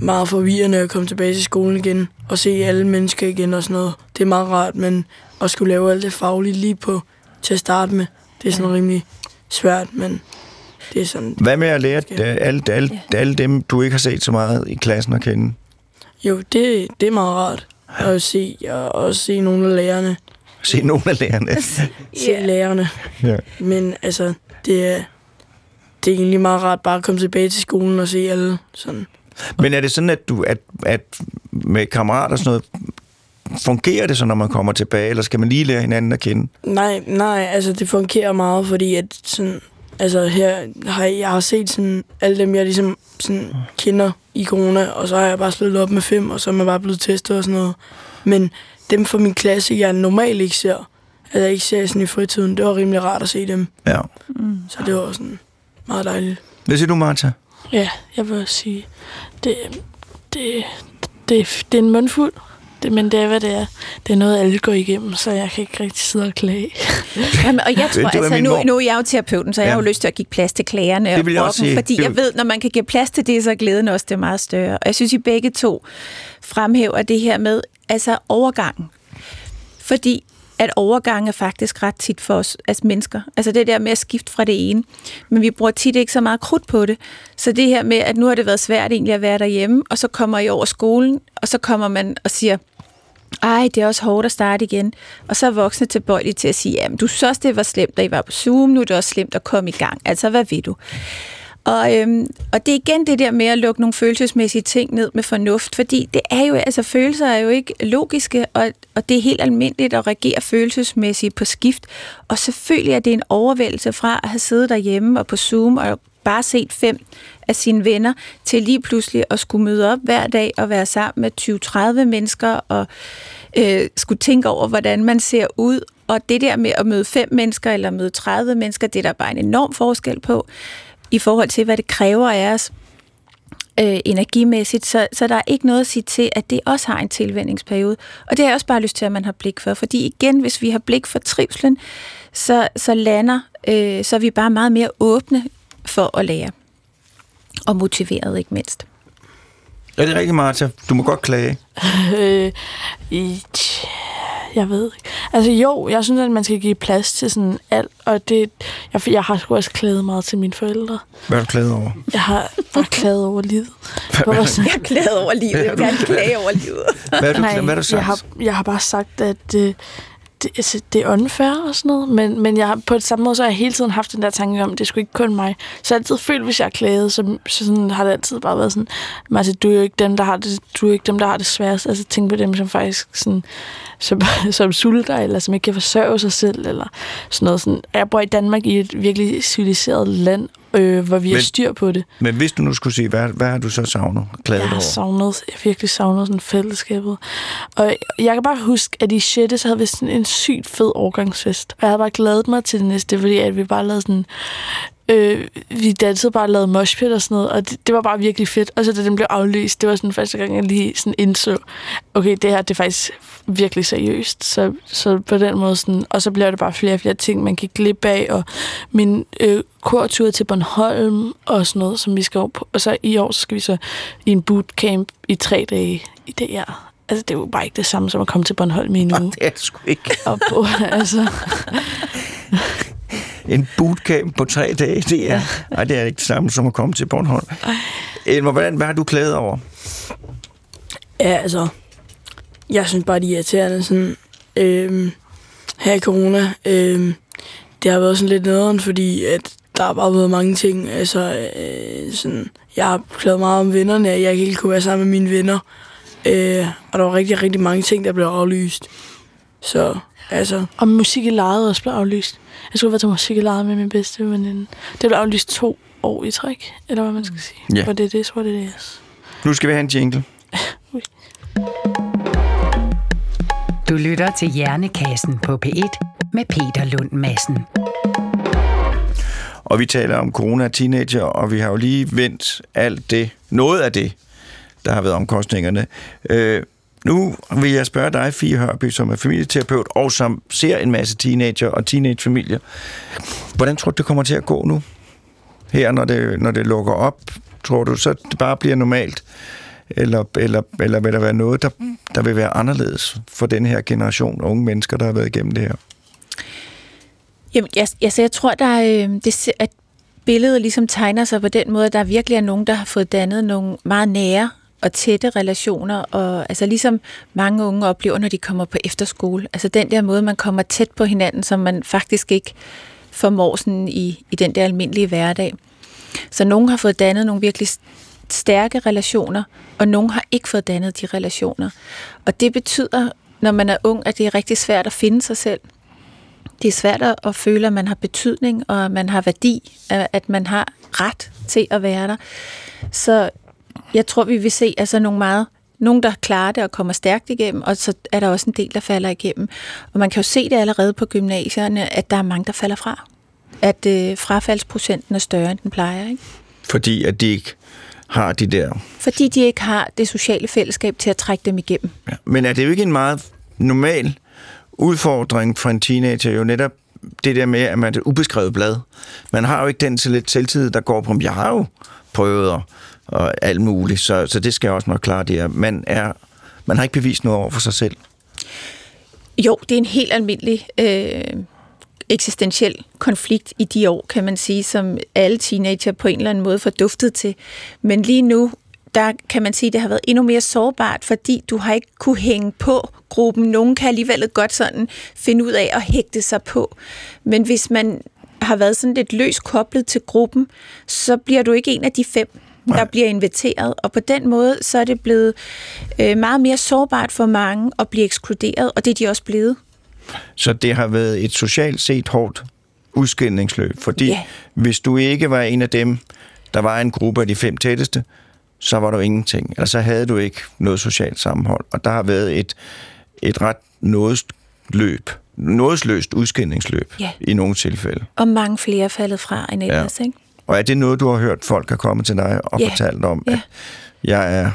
meget forvirrende at komme tilbage til skolen igen og se alle mennesker igen og sådan noget. Det er meget rart, men at skulle lave alt det faglige lige på til at starte med, det er sådan rimelig svært, men det er sådan... Hvad med at lære øh, alle, alle, alle dem, du ikke har set så meget i klassen at kende? Jo, det, det er meget rart at se, og også se nogle af lærerne. Se nogle af lærerne. Se lærerne. ja. Men altså, det er, det er egentlig meget rart bare at komme tilbage til skolen og se alle sådan. Men er det sådan, at du at, at med kammerater og sådan noget, fungerer det så, når man kommer tilbage, eller skal man lige lære hinanden at kende? Nej, nej, altså det fungerer meget, fordi at sådan, altså her har jeg, jeg har set sådan alle dem, jeg ligesom sådan kender i corona, og så har jeg bare slået op med fem, og så er man bare blevet testet og sådan noget. Men dem fra min klasse, jeg normalt ikke ser, at jeg ikke ser sådan i fritiden, det var rimelig rart at se dem. Ja. Så det var sådan meget dejligt. Hvad siger du, Martha? Ja, jeg vil også sige, det, det, det, det er en mundfuld, det, men det er, hvad det er. Det er noget, alle går igennem, så jeg kan ikke rigtig sidde og klage. Jamen, og jeg tror, Det var altså, nu, nu er jeg jo terapeuten, så jeg Ja. har jo lyst til at give plads til klagerne Det vil jeg og brokken, fordi Det jeg vil- ved, når man kan give plads til det, så er glæden også det meget større. Og jeg synes, I begge to fremhæver det her med altså overgangen. Fordi at overgang er faktisk ret tit for os as mennesker. Altså det der med at skifte fra det ene. Men vi bruger tit ikke så meget krudt på det. Så det her med, at nu har det været svært egentlig at være derhjemme, og så kommer I over skolen, og så kommer man og siger, ej, det er også hårdt at starte igen. Og så er voksne tilbøjelige til at sige, jamen du synes også, det var slemt, da I var på Zoom, nu er det også slemt at komme i gang. Altså, hvad ved du? Og, øhm, og det er igen det der med at lukke nogle følelsesmæssige ting ned med fornuft, fordi det er jo, altså følelser er jo ikke logiske, og, og det er helt almindeligt at reagere følelsesmæssigt på skift. Og selvfølgelig er det en overvældelse fra at have siddet derhjemme og på Zoom og bare set fem af sine venner, til lige pludselig at skulle møde op hver dag og være sammen med 20-30 mennesker og øh, skulle tænke over, hvordan man ser ud. Og det der med at møde fem mennesker eller møde 30 mennesker, det er der bare en enorm forskel på i forhold til, hvad det kræver af os øh, energimæssigt. Så, så der er ikke noget at sige til, at det også har en tilvændingsperiode. Og det har jeg også bare lyst til, at man har blik for. Fordi igen, hvis vi har blik for trivslen, så, så lander, øh, så er vi bare meget mere åbne for at lære. Og motiveret ikke mindst. Er det rigtigt, Martha? Du må godt klage. øh, jeg ved ikke. Altså jo, jeg synes, at man skal give plads til sådan alt, og det, jeg, jeg har sgu også klaget meget til mine forældre. Hvad er du klaget over? Jeg har bare klaget over livet. Hvor sådan, Jeg er glad over livet. Jeg vil gerne klage over livet. Hvad er du, Nej, hvad er du sagt? jeg har, jeg har bare sagt, at øh, det, altså, det er unfair og sådan noget, men, men jeg på det samme måde, så har jeg hele tiden haft den der tanke om, at det er sgu ikke kun mig. Så jeg har altid følt, hvis jeg har så, så sådan, har det altid bare været sådan, Martin, du er jo ikke dem, der har det, du er ikke dem, der har det sværest. Altså tænk på dem, som faktisk sådan, som, som sulter, eller som ikke kan forsørge sig selv, eller sådan noget. Sådan. Jeg bor i Danmark i et virkelig civiliseret land, øh, hvor vi har Men- styr på det. Men hvis du nu skulle sige, hvad, hvad har du så savnet? Klaget Jeg har over? savnet, jeg har virkelig savnet sådan fællesskabet. Og jeg kan bare huske, at i 6. så havde vi sådan en sygt fed årgangsfest. Og jeg havde bare glædet mig til det næste, fordi at vi bare lavede sådan... Øh, vi dansede bare og lavede moshpit og sådan noget, og det, det, var bare virkelig fedt. Og så da den blev aflyst, det var sådan første gang, jeg lige sådan indså, okay, det her det er faktisk virkelig seriøst. Så, så på den måde sådan, og så bliver det bare flere og flere ting, man kan glip af, og min øh, kortur til Bornholm og sådan noget, som vi skal over på. Og så i år, så skal vi så i en bootcamp i tre dage i det her. Altså, det er jo bare ikke det samme som at komme til Bornholm i en uge. Det er det sgu ikke. Og på, altså, En bootcamp på tre dage, det er, nej, det er ikke det samme som at komme til Bornholm. Elmer, hvordan, hvad har du klaget over? Ja, altså, jeg synes bare, det er irriterende sådan, øhm, her i corona. Øhm, det har været sådan lidt nederen, fordi at der har bare været mange ting. Altså, øh, sådan, jeg har klaget meget om vennerne, at jeg ikke helt kunne være sammen med mine venner. Øh, og der var rigtig, rigtig mange ting, der blev aflyst. Så Altså, Og musik i lejet også blev aflyst. Jeg skulle være til musik i lejet med min bedste veninde. Det blev aflyst to år i træk, eller hvad man skal sige. Ja. For det er det, tror det er yes. Nu skal vi have en jingle. Du lytter til Hjernekassen på P1 med Peter Lund Madsen. Og vi taler om corona teenager, og vi har jo lige vendt alt det, noget af det, der har været omkostningerne. Øh, nu vil jeg spørge dig, Fie Hørby, som er familieterapeut, og som ser en masse teenager og teenagefamilier. Hvordan tror du, det kommer til at gå nu? Her, når det, når det lukker op, tror du, så det bare bliver normalt? Eller, eller, eller vil der være noget, der, der vil være anderledes for den her generation af unge mennesker, der har været igennem det her? Jamen, jeg, altså, jeg tror, der er, øh, det, at billedet ligesom tegner sig på den måde, at der virkelig er nogen, der har fået dannet nogle meget nære og tætte relationer, og altså ligesom mange unge oplever, når de kommer på efterskole. Altså den der måde, man kommer tæt på hinanden, som man faktisk ikke formår sådan i, i den der almindelige hverdag. Så nogen har fået dannet nogle virkelig stærke relationer, og nogen har ikke fået dannet de relationer. Og det betyder, når man er ung, at det er rigtig svært at finde sig selv. Det er svært at- føle, at man har betydning, og at man har værdi, at man har ret til at være der. Så jeg tror, vi vil se altså nogle meget nogen, der klarer det og kommer stærkt igennem, og så er der også en del, der falder igennem. Og man kan jo se det allerede på gymnasierne, at der er mange, der falder fra. At øh, frafaldsprocenten er større, end den plejer. Ikke? Fordi at de ikke har de der Fordi de ikke har det sociale fællesskab til at trække dem igennem. Ja. Men er det jo ikke en meget normal udfordring for en teenager, jo netop det der med, at man er et ubeskrevet blad. Man har jo ikke den til lidt selvtid, der går på, "Men jeg har jo prøvet og, og alt muligt, så, så det skal jeg også nok klare det her. Man, er, man har ikke bevist noget over for sig selv. Jo, det er en helt almindelig øh, eksistentiel konflikt i de år, kan man sige, som alle teenager på en eller anden måde får duftet til. Men lige nu, der kan man sige, at det har været endnu mere sårbart, fordi du har ikke kunne hænge på gruppen. Nogen kan alligevel godt sådan finde ud af at hægte sig på. Men hvis man har været sådan lidt løs koblet til gruppen, så bliver du ikke en af de fem, der Nej. bliver inviteret. Og på den måde, så er det blevet øh, meget mere sårbart for mange at blive ekskluderet, og det er de også blevet. Så det har været et socialt set hårdt udskillingsløb, fordi Ja. hvis du ikke var en af dem, der var en gruppe af de fem tætteste, så var du ingenting. Eller så havde du ikke noget socialt sammenhold. Og der har været et, et ret nådest løb, nådesløst udskillingsløb Ja. i nogle tilfælde. Og mange flere er faldet fra end ellers, ja. ikke? Og er det noget, du har hørt, folk er kommet til dig og Ja. fortalt om, Ja. at jeg, er,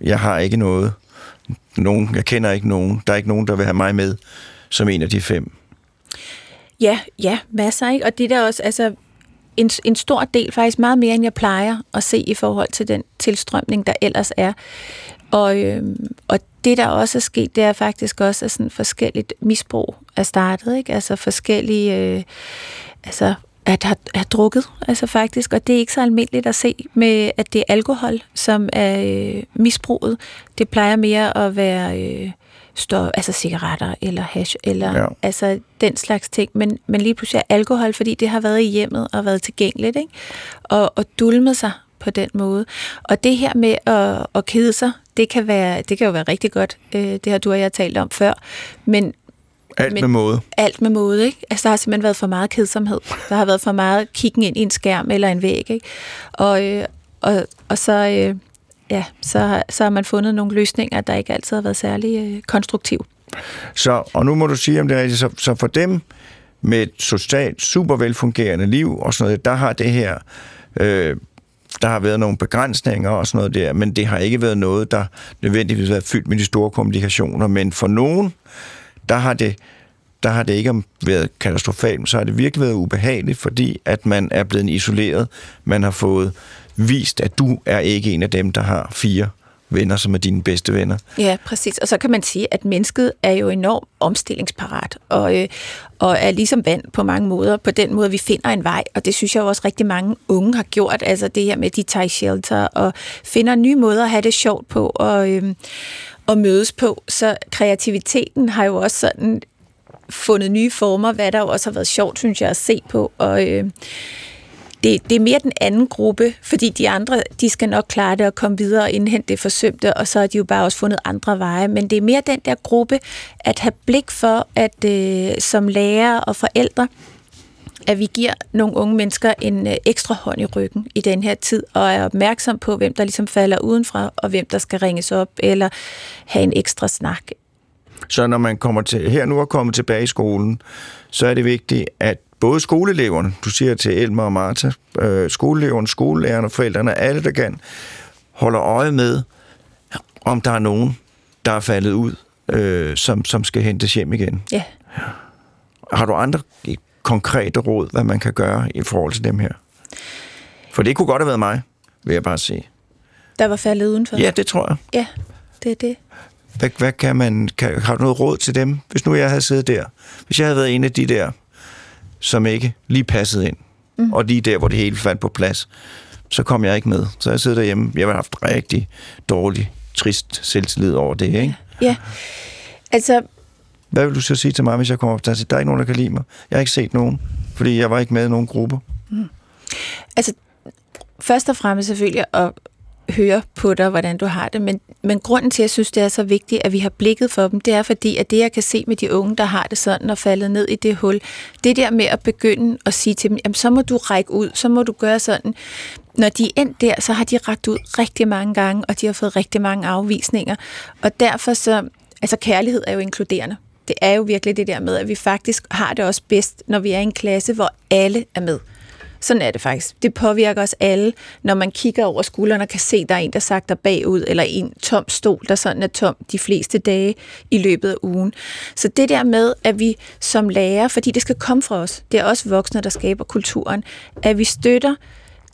jeg har ikke noget, nogen, jeg kender ikke nogen, der er ikke nogen, der vil have mig med som en af de fem. Ja, ja, masser, ikke? Og det der også, altså, en, en stor del, faktisk meget mere, end jeg plejer at se i forhold til den tilstrømning, der ellers er. Og, øhm, og det, der også er sket, det er faktisk også, at sådan forskelligt misbrug er startet, ikke? Altså forskellige, øh, altså at have, have drukket, altså faktisk, og det er ikke så almindeligt at se med, at det er alkohol, som er øh, misbruget. Det plejer mere at være øh, stå, altså cigaretter eller hash, eller ja. altså den slags ting, men, men lige pludselig er alkohol, fordi det har været i hjemmet og været tilgængeligt, ikke? Og, og dulmet sig på den måde. Og det her med at, at kede sig, det kan, være, det kan jo være rigtig godt. Øh, Det har du og jeg talt om før. Men Alt Men- med måde. alt med måde, ikke? Altså, der har simpelthen været for meget kedsomhed. Der har været for meget kiggen ind i en skærm eller en væg, ikke? Og, øh, og, og så, øh, ja, så, har- så har man fundet nogle løsninger, der ikke altid har været særlig øh, konstruktive. Så, og nu må du sige, om det er rigtigt, så, så for dem med et socialt super velfungerende liv og sådan noget, der har det her, øh, der har været nogle begrænsninger og sådan noget der, men det har ikke været noget, der nødvendigvis har været fyldt med de store kommunikationer, men for nogen, der har det der har det ikke været katastrofalt, så har det virkelig været ubehageligt, fordi at man er blevet isoleret. Man har fået vist, at du er ikke en af dem, der har fire venner, som er dine bedste venner. Ja, præcis. Og så kan man sige, at mennesket er jo enormt omstillingsparat, og, øh, og er ligesom vand på mange måder, på den måde, vi finder en vej, og det synes jeg jo også rigtig mange unge har gjort, altså det her med, de tager shelter, og finder nye måder at have det sjovt på, og, øh, og mødes på. Så kreativiteten har jo også sådan fundet nye former, hvad der jo også har været sjovt, synes jeg, at se på, og... Øh, det, det er mere den anden gruppe, fordi de andre, de skal nok klare det og komme videre og indhente det forsømte, og så har de jo bare også fundet andre veje. Men det er mere den der gruppe, at have blik for, at øh, som lærer og forældre, at vi giver nogle unge mennesker en øh, ekstra hånd i ryggen i den her tid, og er opmærksom på, hvem der ligesom falder udenfra, og hvem der skal ringes op, eller have en ekstra snak. Så når man kommer til, her nu er kommet tilbage i skolen, så er det vigtigt, at både skoleeleverne, du siger til Elmer og Martha, øh, skoleeleverne, skolelærerne, forældrene, alle der kan, holder øje med, om der er nogen, der er faldet ud, øh, som, som skal hentes hjem igen. Ja. Har du andre konkrete råd, hvad man kan gøre i forhold til dem her? For det kunne godt have været mig, vil jeg bare sige. Der var faldet udenfor? Ja, det tror jeg. Ja, det er det. Hvad, hvad kan man, kan, har du noget råd til dem, hvis nu jeg havde siddet der? Hvis jeg havde været en af de der, som ikke lige passede ind, mm. og lige der, hvor det hele faldt på plads, så kom jeg ikke med. Så jeg sidder derhjemme. Jeg har haft rigtig dårlig, trist selvtillid over det, ikke? Ja, altså... Hvad vil du så sige til mig, hvis jeg kommer op der? Der er ikke nogen, der kan lide mig. Jeg har ikke set nogen, fordi jeg var ikke med i nogen grupper. Mm. Altså, først og fremmest selvfølgelig at høre på dig, hvordan du har det, men, men grunden til, at jeg synes, det er så vigtigt, at vi har blikket for dem, det er fordi, at det, jeg kan se med de unge, der har det sådan og faldet ned i det hul, det der med at begynde at sige til dem, jamen så må du række ud, så må du gøre sådan. Når de er endt der, så har de rækket ud rigtig mange gange, og de har fået rigtig mange afvisninger, og derfor så, altså kærlighed er jo inkluderende. Det er jo virkelig det der med, at vi faktisk har det også bedst, når vi er i en klasse, hvor alle er med. Sådan er det faktisk. Det påvirker os alle, når man kigger over skulderen og kan se, at der er en, der sagter bagud, eller en tom stol, der sådan er tom de fleste dage i løbet af ugen. Så det der med, at vi som lærer, fordi det skal komme fra os, det er også voksne, der skaber kulturen, at vi støtter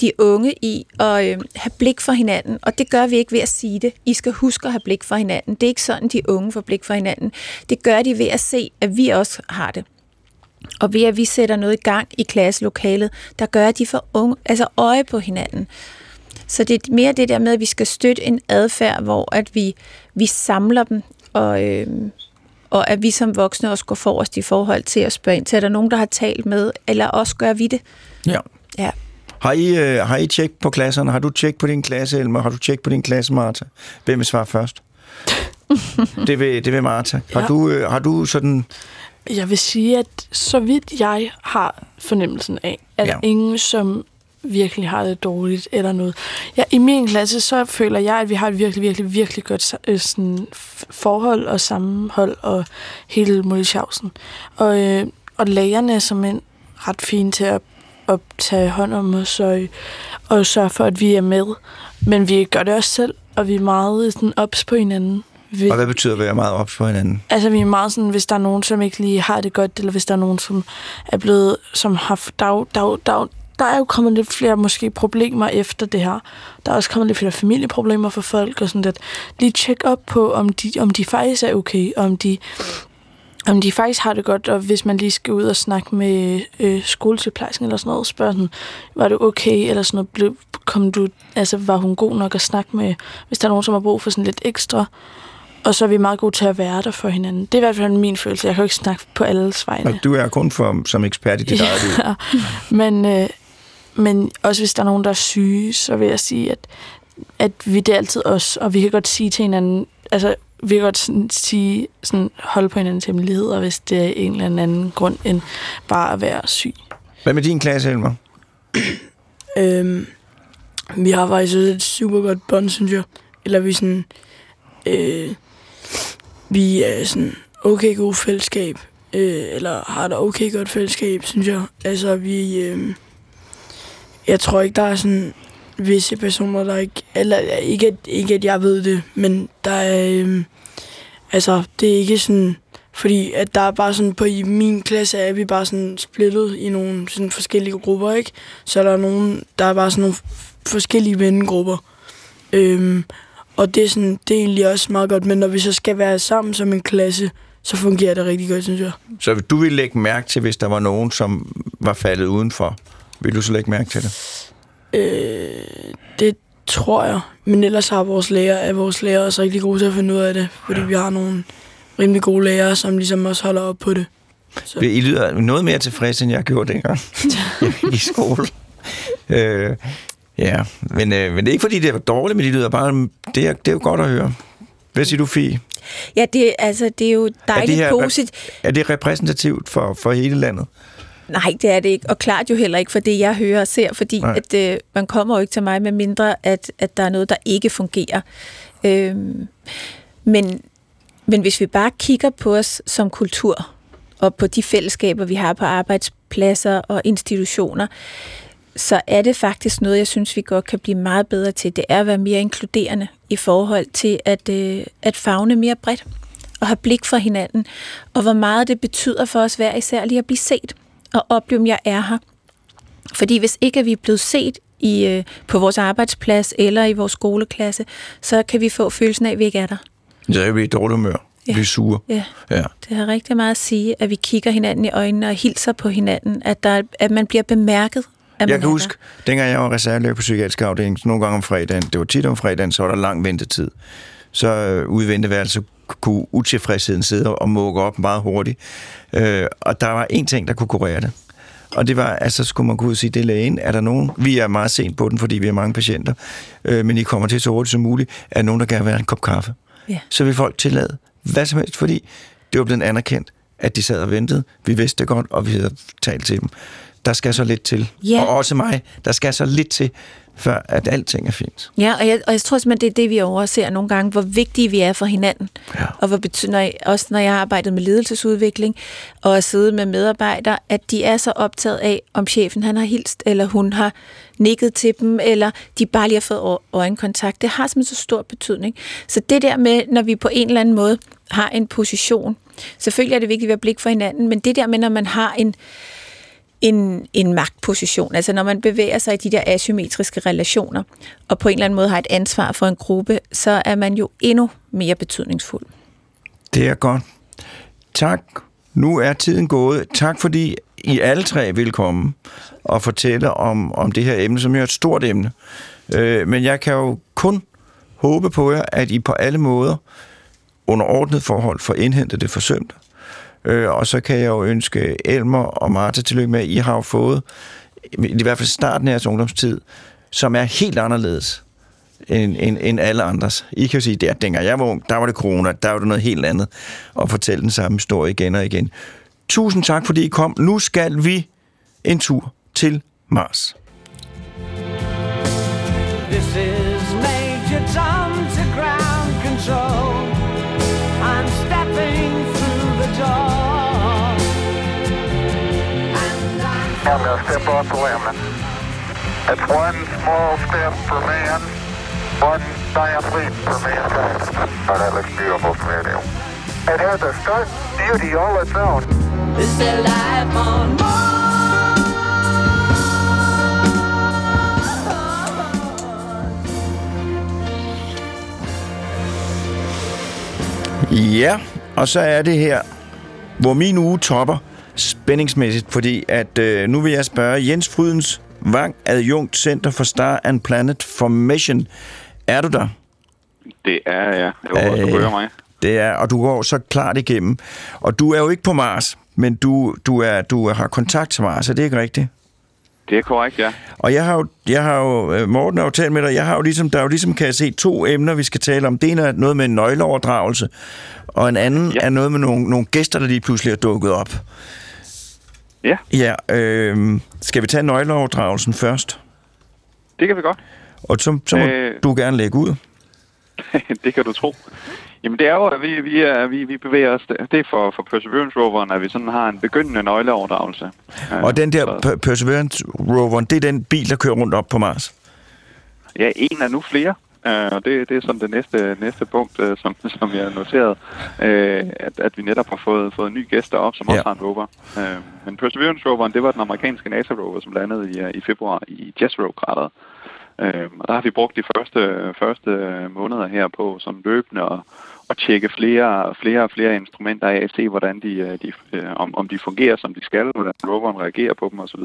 de unge i at øh, have blik for hinanden, og det gør vi ikke ved at sige det. I skal huske at have blik for hinanden. Det er ikke sådan, de unge får blik for hinanden. Det gør de ved at se, at vi også har det. Og ved at vi sætter noget i gang i klasselokalet, der gør, at de får unge, altså øje på hinanden. Så det er mere det der med, at vi skal støtte en adfærd, hvor at vi, vi samler dem, og, øh, og at vi som voksne også går forrest i forhold til at spørge ind til, er der nogen, der har talt med, eller også gør vi det. Ja. Ja. Har I, øh, har I tjek på klasserne? Har du tjek på din klasse, Elmer? Har du tjek på din klasse, Martha? Hvem vil svare først? det, vil, det vil Martha. Har, Ja. du, øh, har du sådan... Jeg vil sige, at så vidt jeg har fornemmelsen af, at Ja. ingen, som virkelig har det dårligt eller noget. Ja, I min klasse, så føler jeg, at vi har et virkelig, virkelig, virkelig godt øh, sådan, forhold og sammenhold og hele Molletjavsen. Og, øh, og lærerne er som en ret fine til at, at tage hånd om os og, og sørge for, at vi er med. Men vi gør det også selv, og vi er meget sådan, ops på hinanden. Vi, Og hvad betyder at være meget ops på hinanden? Altså, vi er meget sådan, hvis der er nogen, som ikke lige har det godt, eller hvis der er nogen, som er blevet, som har, der, er jo- der, er jo- der er jo kommet lidt flere måske problemer efter det her. Der er også kommet lidt flere familieproblemer for folk, og sådan lidt. Lige tjek op på, om de, om de faktisk er okay, om de, om de faktisk har det godt, og hvis man lige skal ud og snakke med øh, skolesygeplejersken eller sådan noget, spørge sådan, var det okay, eller sådan noget, blev, kom du, altså var hun god nok at snakke med, hvis der er nogen, som har brug for sådan lidt ekstra, og så er vi meget gode til at være der for hinanden. Det er i hvert fald min følelse. Jeg kan jo ikke snakke på alles vegne. Og du er kun for, som ekspert i dit eget liv. Ja. Men, øh, men også hvis der er nogen, der er syge, så vil jeg sige, at, at vi det er altid os, og vi kan godt sige til hinanden, altså vi kan godt sådan, sige, sådan, holde på hinandens hemmeligheder, hvis det er en eller anden grund, end bare at være syg. Hvad med din klasse, Elmer? Øhm, vi har faktisk også et super godt bånd, synes jeg. Eller vi sådan... Øh, vi er sådan okay god fællesskab. Øh, eller har et okay godt fællesskab, synes jeg. Altså, vi... Øh, jeg tror ikke, der er sådan visse personer, der ikke... Eller ikke, at, ikke at jeg ved det, men der er... Øh, altså, det er ikke sådan... Fordi at der er bare sådan, på i min klasse er vi bare sådan splittet i nogle sådan forskellige grupper, ikke? Så der er nogen, der er bare sådan nogle forskellige vennegrupper. Øhm, og det er, sådan, det er egentlig også meget godt, men når vi så skal være sammen som en klasse, så fungerer det rigtig godt, synes jeg. Så du ville lægge mærke til, hvis der var nogen, som var faldet udenfor. Vil du så lægge mærke til det? Øh, det tror jeg. Men ellers har vores lærer, er vores lærer også rigtig gode til at finde ud af det, fordi ja. vi har nogle rimelig gode lærere, som ligesom også holder op på det. Så. I lyder noget mere tilfredse, end jeg gjorde dengang i skole. Øh, ja, men, øh, men det er ikke fordi, det er dårligt, men de lyder bare... Det er, det er jo godt at høre. Hvad siger du, Fie? Ja, det, altså, det er jo dejligt her- positivt. Er det repræsentativt for, for hele landet? Nej, det er det ikke. Og klart jo heller ikke for det, jeg hører og ser, fordi Nej. at, øh, man kommer jo ikke til mig med mindre, at, at der er noget, der ikke fungerer. Øhm, men, men hvis vi bare kigger på os som kultur, og på de fællesskaber, vi har på arbejdspladser og institutioner, så er det faktisk noget, jeg synes, vi godt kan blive meget bedre til. Det er at være mere inkluderende i forhold til at, øh, at fagne mere bredt og have blik for hinanden, og hvor meget det betyder for os hver især lige at blive set og opleve, om jeg er her. Fordi hvis ikke vi er blevet set i, øh, på vores arbejdsplads eller i vores skoleklasse, så kan vi få følelsen af, at vi ikke er der. Så er vi i dårlig humør. Ja. Vi er sure. Ja. Ja. Det har rigtig meget at sige, at vi kigger hinanden i øjnene og hilser på hinanden, at, der, at man bliver bemærket. At Jeg kan huske, dengang jeg var reservelæge på psykiatrisk afdeling, så nogle gange om fredagen, det var tit om fredagen, så var der lang ventetid. Så øh, ude i venteværelset kunne utilfredsheden sidde og mukke op meget hurtigt. Øh, og der var en ting, der kunne kurere det. Og det var, altså skulle man gå ud og sige, det er lægen, er der nogen, vi er meget sent på den, fordi vi har mange patienter, øh, men I kommer til så hurtigt som muligt, er der nogen, der gerne vil have en kop kaffe? Ja. Så vil folk tillade hvad som helst, fordi det var blevet anerkendt, at de sad og ventede. Vi vidste det godt, og vi havde talt til dem. Der skal så lidt til. Ja. Og også mig, der skal så lidt til, før at alting er fint. Ja, og jeg, og jeg tror simpelthen, det er det, vi overser nogle gange, hvor vigtige vi er for hinanden. Ja. Og hvor betyder, når jeg, også når jeg har arbejdet med ledelsesudvikling, og har siddet med medarbejdere, at de er så optaget af, om chefen han har hilst, eller hun har nikket til dem, eller de bare lige har fået øjenkontakt. Det har simpelthen så stor betydning. Så det der med, når vi på en eller anden måde har en position, selvfølgelig er det vigtigt at have blik for hinanden, men det der med, når man har en, en, en magtposition. Altså når man bevæger sig i de der asymmetriske relationer, og på en eller anden måde har et ansvar for en gruppe, så er man jo endnu mere betydningsfuld. Det er godt. Tak. Nu er tiden gået. Tak fordi I alle tre vil komme og fortælle om, om det her emne, som jo er et stort emne. Øh, men jeg kan jo kun håbe på jer, at I på alle måder under ordnet forhold får indhentet det forsømte. Øh, og så kan jeg jo ønske Elmer og Martha tillykke med, at I har jo fået, i hvert fald starten af jeres ungdomstid, som er helt anderledes end, end, end alle andres. I kan jo sige, at dengang jeg var ung, der var det corona, der var det noget helt andet, og fortælle den samme historie igen og igen. Tusind tak, fordi I kom. Nu skal vi en tur til Mars. And gonna step off the limb. It's one small step for man, one giant leap for mankind. Oh, that looks beautiful from here, Neil. It has a stark beauty all its own. Is there life on Ja, og så er det her, hvor min uge topper spændingsmæssigt, fordi at øh, nu vil jeg spørge Jens Frydens Vang, adjunkt Center for Star and Planet Formation. Er du der? Det er jeg. Jeg håber, øh, du hører mig. Det er, og du går så klart igennem. Og du er jo ikke på Mars, men du, du, er, du har kontakt til Mars, er det ikke rigtigt? Det er korrekt, ja. Og jeg har jo, jeg har jo øh, Morten har jo talt med dig, jeg har jo ligesom, der er jo ligesom, kan jeg se, to emner, vi skal tale om. Det ene er noget med en nøgleoverdragelse, og en anden. Ja. er noget med nogle, nogle gæster, der lige pludselig er dukket op. Ja, Ja, øh, skal vi tage nøgleoverdragelsen først? det kan vi godt. Og så, så må øh... Øh. du gerne lægge ud. det kan du tro. Jamen det er jo, at vi, vi, er, vi, vi bevæger os, det er for, for Perseverance roveren, at vi sådan har en begyndende nøgleoverdragelse. Øh, Og den der så- Per- Perseverance roveren, det er den bil, der kører rundt op på Mars. Ja, en er nu flere. Øh, og det, det er sådan det næste, næste punkt, øh, som, som jeg har noteret, øh, at, at vi netop har fået, fået nye gæster op, som Ja. også har en rover. Øh, men Perseverance roveren, det var den amerikanske NASA-rover, som landede i, øh, i februar i Jezero-krateret. Øh, og der har vi brugt de første, første måneder her på sådan løbende at, at tjekke flere, flere og flere instrumenter af, at se hvordan de, øh, de, øh, om, om de fungerer som de skal, hvordan roveren reagerer på dem osv.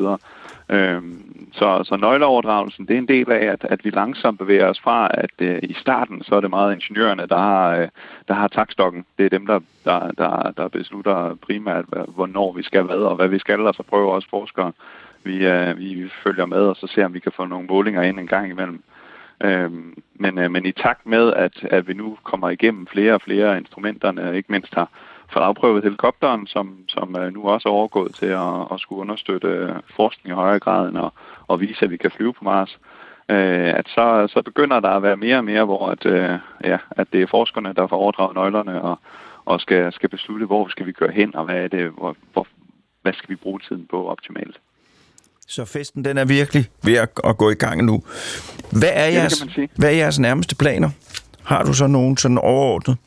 Øhm, så, så nøgleoverdragelsen, det er en del af, at, at vi langsomt bevæger os fra, at øh, i starten, så er det meget ingeniørerne, der har, øh, der har takstokken. Det er dem, der, der, der, der beslutter primært, hvornår vi skal hvad, og hvad vi skal, og så prøver også forskere Vi, øh, vi, vi følger med, og så ser om vi kan få nogle målinger ind en gang imellem. Øhm, men, øh, men i takt med, at, at vi nu kommer igennem flere og flere instrumenterne, ikke mindst har fået afprøvet helikopteren, som, som øh, nu også er overgået til at, at skulle understøtte forskning i højere grad end at, at vise, at vi kan flyve på Mars, øh, at så, så begynder der at være mere og mere, hvor at, øh, ja, at det er forskerne, der får overdraget nøglerne og, og skal, skal beslutte, hvor skal vi køre hen, og hvad, er det, hvor, hvor, hvad skal vi bruge tiden på optimalt. Så festen den er virkelig ved at, at gå i gang nu. Hvad er, det jeres, hvad er jeres nærmeste planer? Har du så nogen sådan overordnet?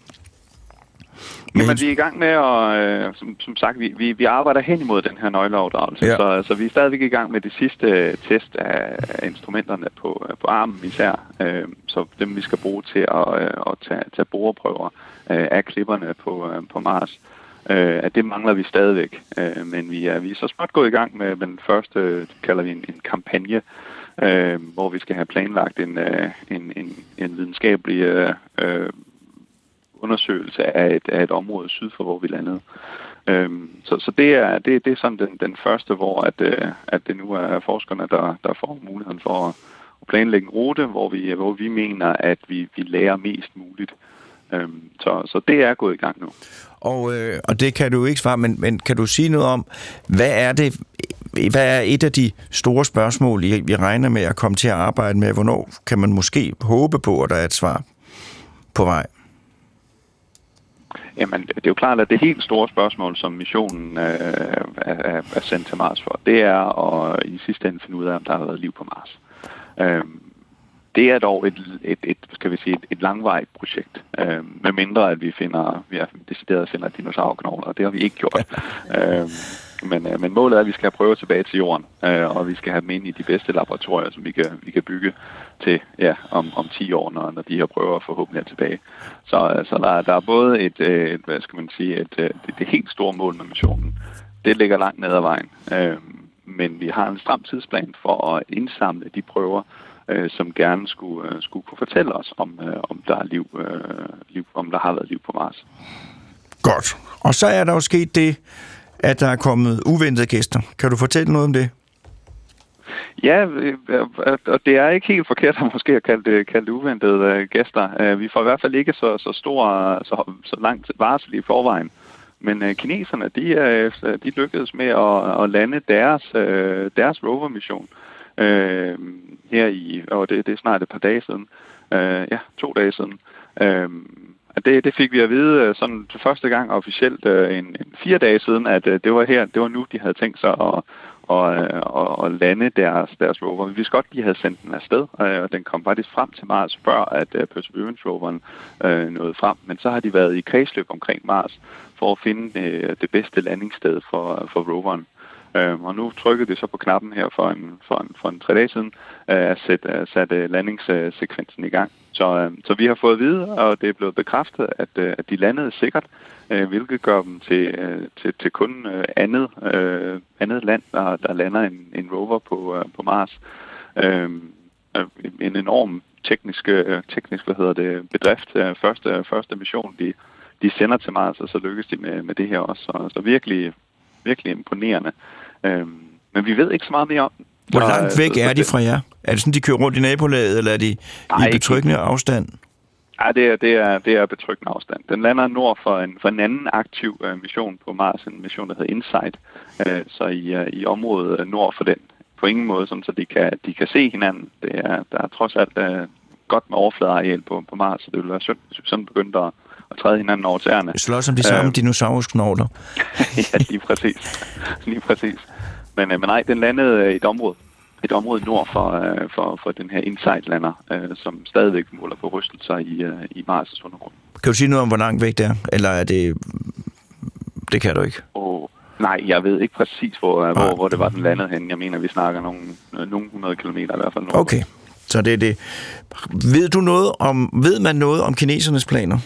Jamen, vi er i gang med at, øh, som, som sagt, vi, vi, vi arbejder hen imod den her nøgleoverdragelse. Ja. Ja. Så, så vi er stadigvæk i gang med det sidste test af af instrumenterne på, øh, på armen især. Øh, så dem vi skal bruge til at, øh, at tage, tage boreprøver øh, af klipperne på, øh, på Mars. Øh, øh, at det mangler vi stadigvæk. Øh, men vi er, vi er så småt gået i gang med den første, det øh, kalder vi en, en kampagne, øh, hvor vi skal have planlagt en, øh, en, en, en videnskabelig øh, øh undersøgelse af et, af et område syd for, hvor vi landede. Øhm, så, så det er det, det er sådan den, den første, hvor at, øh, at det nu er forskerne, der, der får muligheden for at, at planlægge en rute, hvor vi, hvor vi mener, at vi, vi lærer mest muligt. Øhm, så, så det er gået i gang nu. Og, øh, og det kan du ikke svare, men, men kan du sige noget om, hvad er det, hvad er et af de store spørgsmål, I, I regner med at komme til at arbejde med? Hvornår kan man måske håbe på, at der er et svar på vej? Jamen, det er jo klart, at det helt store spørgsmål, som missionen øh, er, er, sendt til Mars for, det er at i sidste ende finde ud af, om der har været liv på Mars. Øhm, det er dog et, et, et, skal vi sige, et, et langvejt projekt, øh, med mindre at vi finder, vi har decideret finder dinosaurknogler, og det har vi ikke gjort. øh, men, øh, men målet er, at vi skal have prøver tilbage til jorden, øh, og vi skal have dem ind i de bedste laboratorier, som vi kan, vi kan bygge til ja, om, om 10 år, når, når de her prøver forhåbentlig er tilbage. Så, øh, så der, der er både et, øh, et, hvad skal man sige, et, øh, det, det helt store mål med missionen. Det ligger langt ned ad vejen. Øh, men vi har en stram tidsplan for at indsamle de prøver, øh, som gerne skulle, øh, skulle kunne fortælle os, om, øh, om der er liv, øh, liv, om der har været liv på Mars. Godt. Og så er der jo sket det, at der er kommet uventede gæster. Kan du fortælle noget om det? Ja, øh, øh, og det er ikke helt forkert at måske at kalde det, kalde det uventede øh, gæster. Øh, Vi får i hvert fald ikke så, så stor, så, så langt varsel i forvejen. Men øh, kineserne, de, er, de lykkedes med at, at lande deres, øh, deres rover-mission øh, øh, her i, og det, det er snart et par dage siden, øh, ja, to dage siden. Øh, at det, det fik vi at vide øh, sådan til første gang officielt øh, en, en fire dage siden, at øh, det var her, det var nu, de havde tænkt sig at, og, øh, og, og lande deres, deres rover. Vi vidste godt, de havde sendt den afsted, øh, og den kom faktisk frem til Mars, før at Perseverance-roveren øh, nåede frem. Men så har de været i kredsløb omkring Mars for at finde øh, det bedste landingssted for, for roveren. Øh, og nu trykkede det så på knappen her for en, for en, for en tre dage siden, øh, at sætte, at sætte øh, landingssekvensen i gang. Så, øh, så vi har fået at vide, og det er blevet bekræftet, at, øh, at de landede sikkert, øh, hvilket gør dem til, øh, til, til kun øh, andet, øh, andet land, der, der lander en, en rover på, øh, på Mars. Øhm, øh, en enorm teknisk, øh, teknisk hvad hedder det, bedrift. Øh, første, første mission, de, de sender til Mars, og så lykkes de med, med det her også. Så, så virkelig, virkelig imponerende. Øh, men vi ved ikke så meget mere om den. Hvor langt væk så- er de fra jer? Er det sådan, de kører rundt i nabolaget, eller er de Nej, i ikke betryggende afstand? Ja, det er, det er, det er betryggende afstand. Den lander nord for en, for en anden aktiv øh, mission på Mars, en mission, der hedder InSight, øh, så i, øh, i området øh, nord for den. På ingen måde, sådan, så de kan, de kan se hinanden. Det er, der er trods alt øh, godt med overfladeareal på, på Mars, så det ville være synd, hvis vi sådan begyndte at, at træde hinanden over tæerne. Slås om de samme Øh. dinosaurusknogler. ja, lige præcis. lige præcis. Men, øh, men nej, den landede øh, i et område, et område nord for, øh, for, for den her InSight-lander, øh, som stadigvæk måler på rystelser i, øh, i Mars' undergrund. Kan du sige noget om, hvor langt væk det er? Eller er det... Det kan du ikke. Og nej, jeg ved ikke præcis, hvor, Nej. hvor, hvor det var, den landede hen. Jeg mener, vi snakker nogle, øh, nogle 100 kilometer i hvert fald. nordpå. Okay, så det er det. Ved du noget om... Ved man noget om kinesernes planer?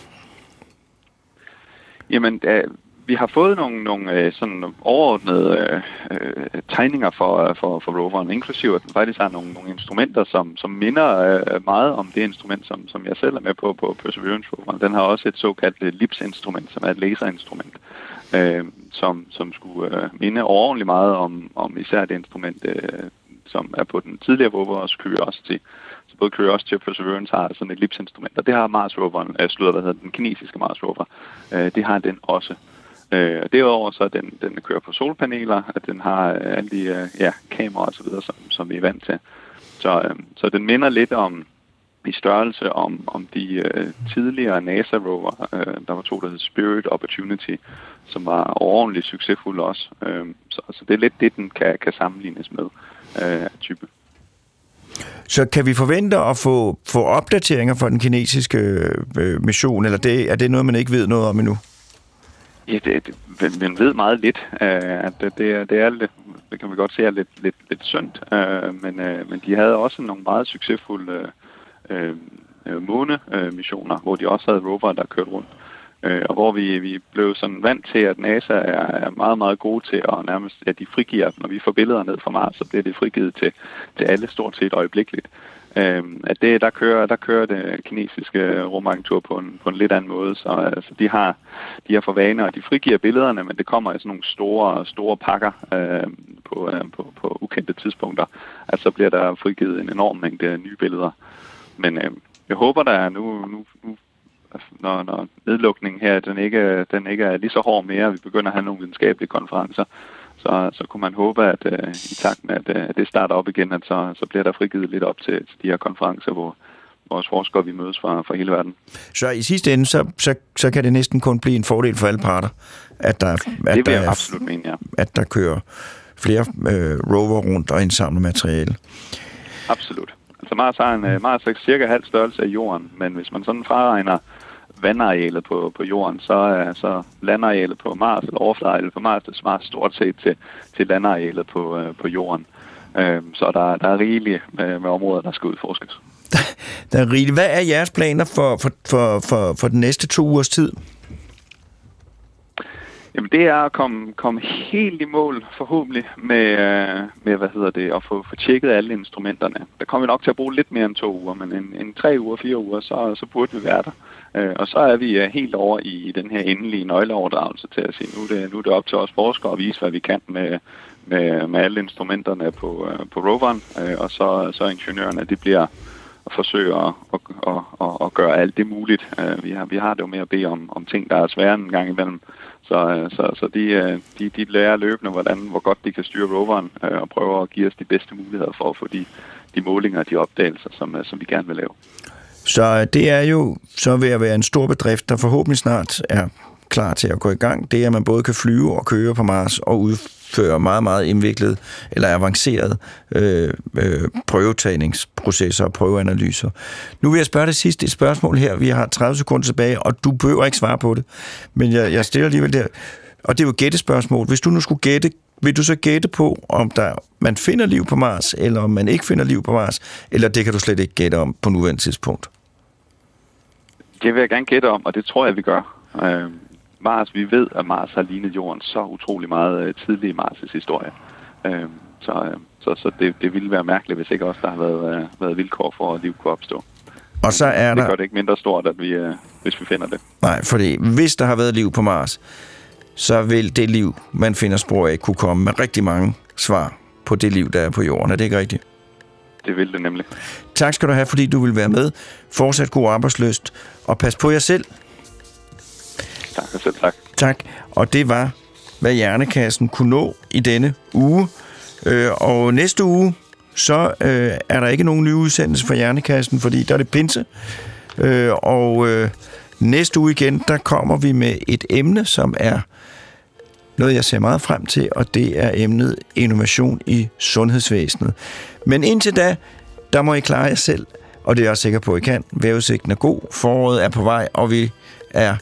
Jamen, øh, vi har fået nogle, nogle øh, sådan overordnede øh, øh tegninger for, øh, for, for roveren, inklusive at den faktisk har nogle, nogle instrumenter, som, som minder øh, meget om det instrument, som, som jeg selv er med på på Perseverance roveren. Den har også et såkaldt LIPS-instrument, som er et laserinstrument. øh, som, som skulle øh, minde overordentligt meget om, om især det instrument, øh, som er på den tidligere rover, og Curiosity. Så både Curiosity og Perseverance har sådan et ellipsinstrument, og det har Mars roveren, øh, slutter, hvad hedder den kinesiske Mars rover, øh, det har den også. Øh, Øh, og derudover så den, den kører på solpaneler, at den har øh, alle de øh, ja, kameraer og så videre, som, som vi er vant til. Så, øh, så den minder lidt om i størrelse om, om de øh, tidligere NASA-rover. Øh, der var to, der hed Spirit Opportunity, som var ordentligt succesfulde også. Øh, så, så det er lidt det, den kan, kan sammenlignes med øh, type. Så kan vi forvente at få, få opdateringer fra den kinesiske øh, øh mission, eller det, er det noget, man ikke ved noget om endnu? Ja, det, det, man ved meget lidt. Øh, at det, det, er, det er lidt, det kan vi godt se er lidt, lidt, lidt synd, øh, men, øh, men de havde også nogle meget succesfulde øh, øh, månemissioner, hvor de også havde rover, der kørte rundt. Øh, og hvor vi, vi blev sådan vant til, at NASA er, er meget, meget gode til at nærmest, at de frigiver, når vi får billeder ned fra Mars, så bliver det frigivet til, til alle stort set øjeblikkeligt. Øh, at det, der kører, der kører det kinesiske rumagentur på en, på en lidt anden måde, så altså, de har de har for vane, og de frigiver billederne, men det kommer i sådan nogle store, store pakker øh, på, øh, på, på ukendte tidspunkter, at så bliver der frigivet en enorm mængde nye billeder. Men øh, jeg håber, der nu, nu, nu når, når nedlukningen her, den ikke, den ikke er lige så hård mere, vi begynder at have nogle videnskabelige konferencer, så, så kunne man håbe, at uh, i takt med, at, uh, at det starter op igen, at så, så bliver der frigivet lidt op til, til de her konferencer, hvor vores forskere vi mødes fra, fra hele verden. Så i sidste ende, så, så, så kan det næsten kun blive en fordel for alle parter, at der, at det der, absolut mene, ja. at der kører flere øh, rover rundt og indsamler materiale. Absolut. Altså Mars har en uh, Mars er cirka halv størrelse af jorden, men hvis man sådan fraregner vandarealet på, på jorden, så er så landarealet på Mars, eller overfladearealet på Mars, det svarer stort set til, til landarealet på, øh, på jorden. Uh, så der, der er rigeligt med, med områder, der skal udforskes. Der er rigeligt. Hvad er jeres planer for, for, for, for, for den næste to ugers tid? Jamen det er at komme, komme helt i mål forhåbentlig med, øh, med hvad hedder det, at få, få tjekket alle instrumenterne. Der kommer vi nok til at bruge lidt mere end to uger, men en, en tre uger, fire uger, så, så burde vi være der. Øh, og så er vi øh, helt over i, i den her endelige nøgleoverdragelse til at sige, nu er det, nu er det op til os forskere at vise, hvad vi kan med, med, med alle instrumenterne på, øh, på roveren, øh, og så, så ingeniørerne, det bliver at forsøge at, at, at, at, at gøre alt det muligt. Øh, vi, har, vi har det jo med at bede om, om ting, der er svære en gang imellem. Så, øh, så, så de, øh, de, de lærer løbende, hvordan, hvor godt de kan styre roveren, øh, og prøver at give os de bedste muligheder for at få de, de målinger og de opdagelser, som, som vi gerne vil lave. Så det er jo så ved at være en stor bedrift, der forhåbentlig snart er klar til at gå i gang. Det er, at man både kan flyve og køre på Mars og udføre meget, meget indviklet eller avanceret øh, øh, prøvetagningsprocesser og prøveanalyser. Nu vil jeg spørge det sidste et spørgsmål her. Vi har 30 sekunder tilbage, og du behøver ikke svare på det. Men jeg, jeg stiller alligevel der. Og det er jo et gættespørgsmål. Hvis du nu skulle gætte, vil du så gætte på, om der, man finder liv på Mars, eller om man ikke finder liv på Mars, eller det kan du slet ikke gætte om på nuværende tidspunkt? Det vil jeg gerne gætte om, og det tror jeg, vi gør. Øhm, Mars, vi ved, at Mars har lignet Jorden så utrolig meget øh, tidlig i Mars' historie. Øh, så øh, så, så det, det ville være mærkeligt, hvis ikke også der har været, øh, været vilkår for, at liv kunne opstå. Og så er det der... gør det ikke mindre stort, at vi, øh, hvis vi finder det. Nej, fordi hvis der har været liv på Mars, så vil det liv, man finder spor af, kunne komme med rigtig mange svar på det liv, der er på jorden. Er det ikke rigtigt? Det vil det nemlig. Tak skal du have, fordi du vil være med. Fortsat god arbejdsløst, og pas på jer selv. Tak selv tak. Tak. Og det var, hvad Hjernekassen kunne nå i denne uge. Øh, og næste uge, så øh, er der ikke nogen nye udsendelse for Hjernekassen, fordi der er det pinse. Øh, og øh, næste uge igen, der kommer vi med et emne, som er noget, jeg ser meget frem til, og det er emnet innovation i sundhedsvæsenet. Men indtil da, der må I klare jer selv, og det er jeg sikker på, at I kan. Vejrudsigten er god, foråret er på vej, og vi er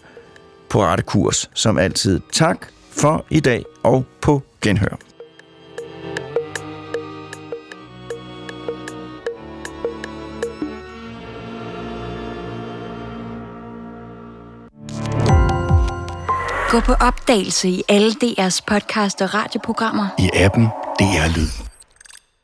på rette kurs, som altid. Tak for i dag, og på genhør. Gå på opdagelse i alle DR's podcast og radioprogrammer. I appen DR Lyd.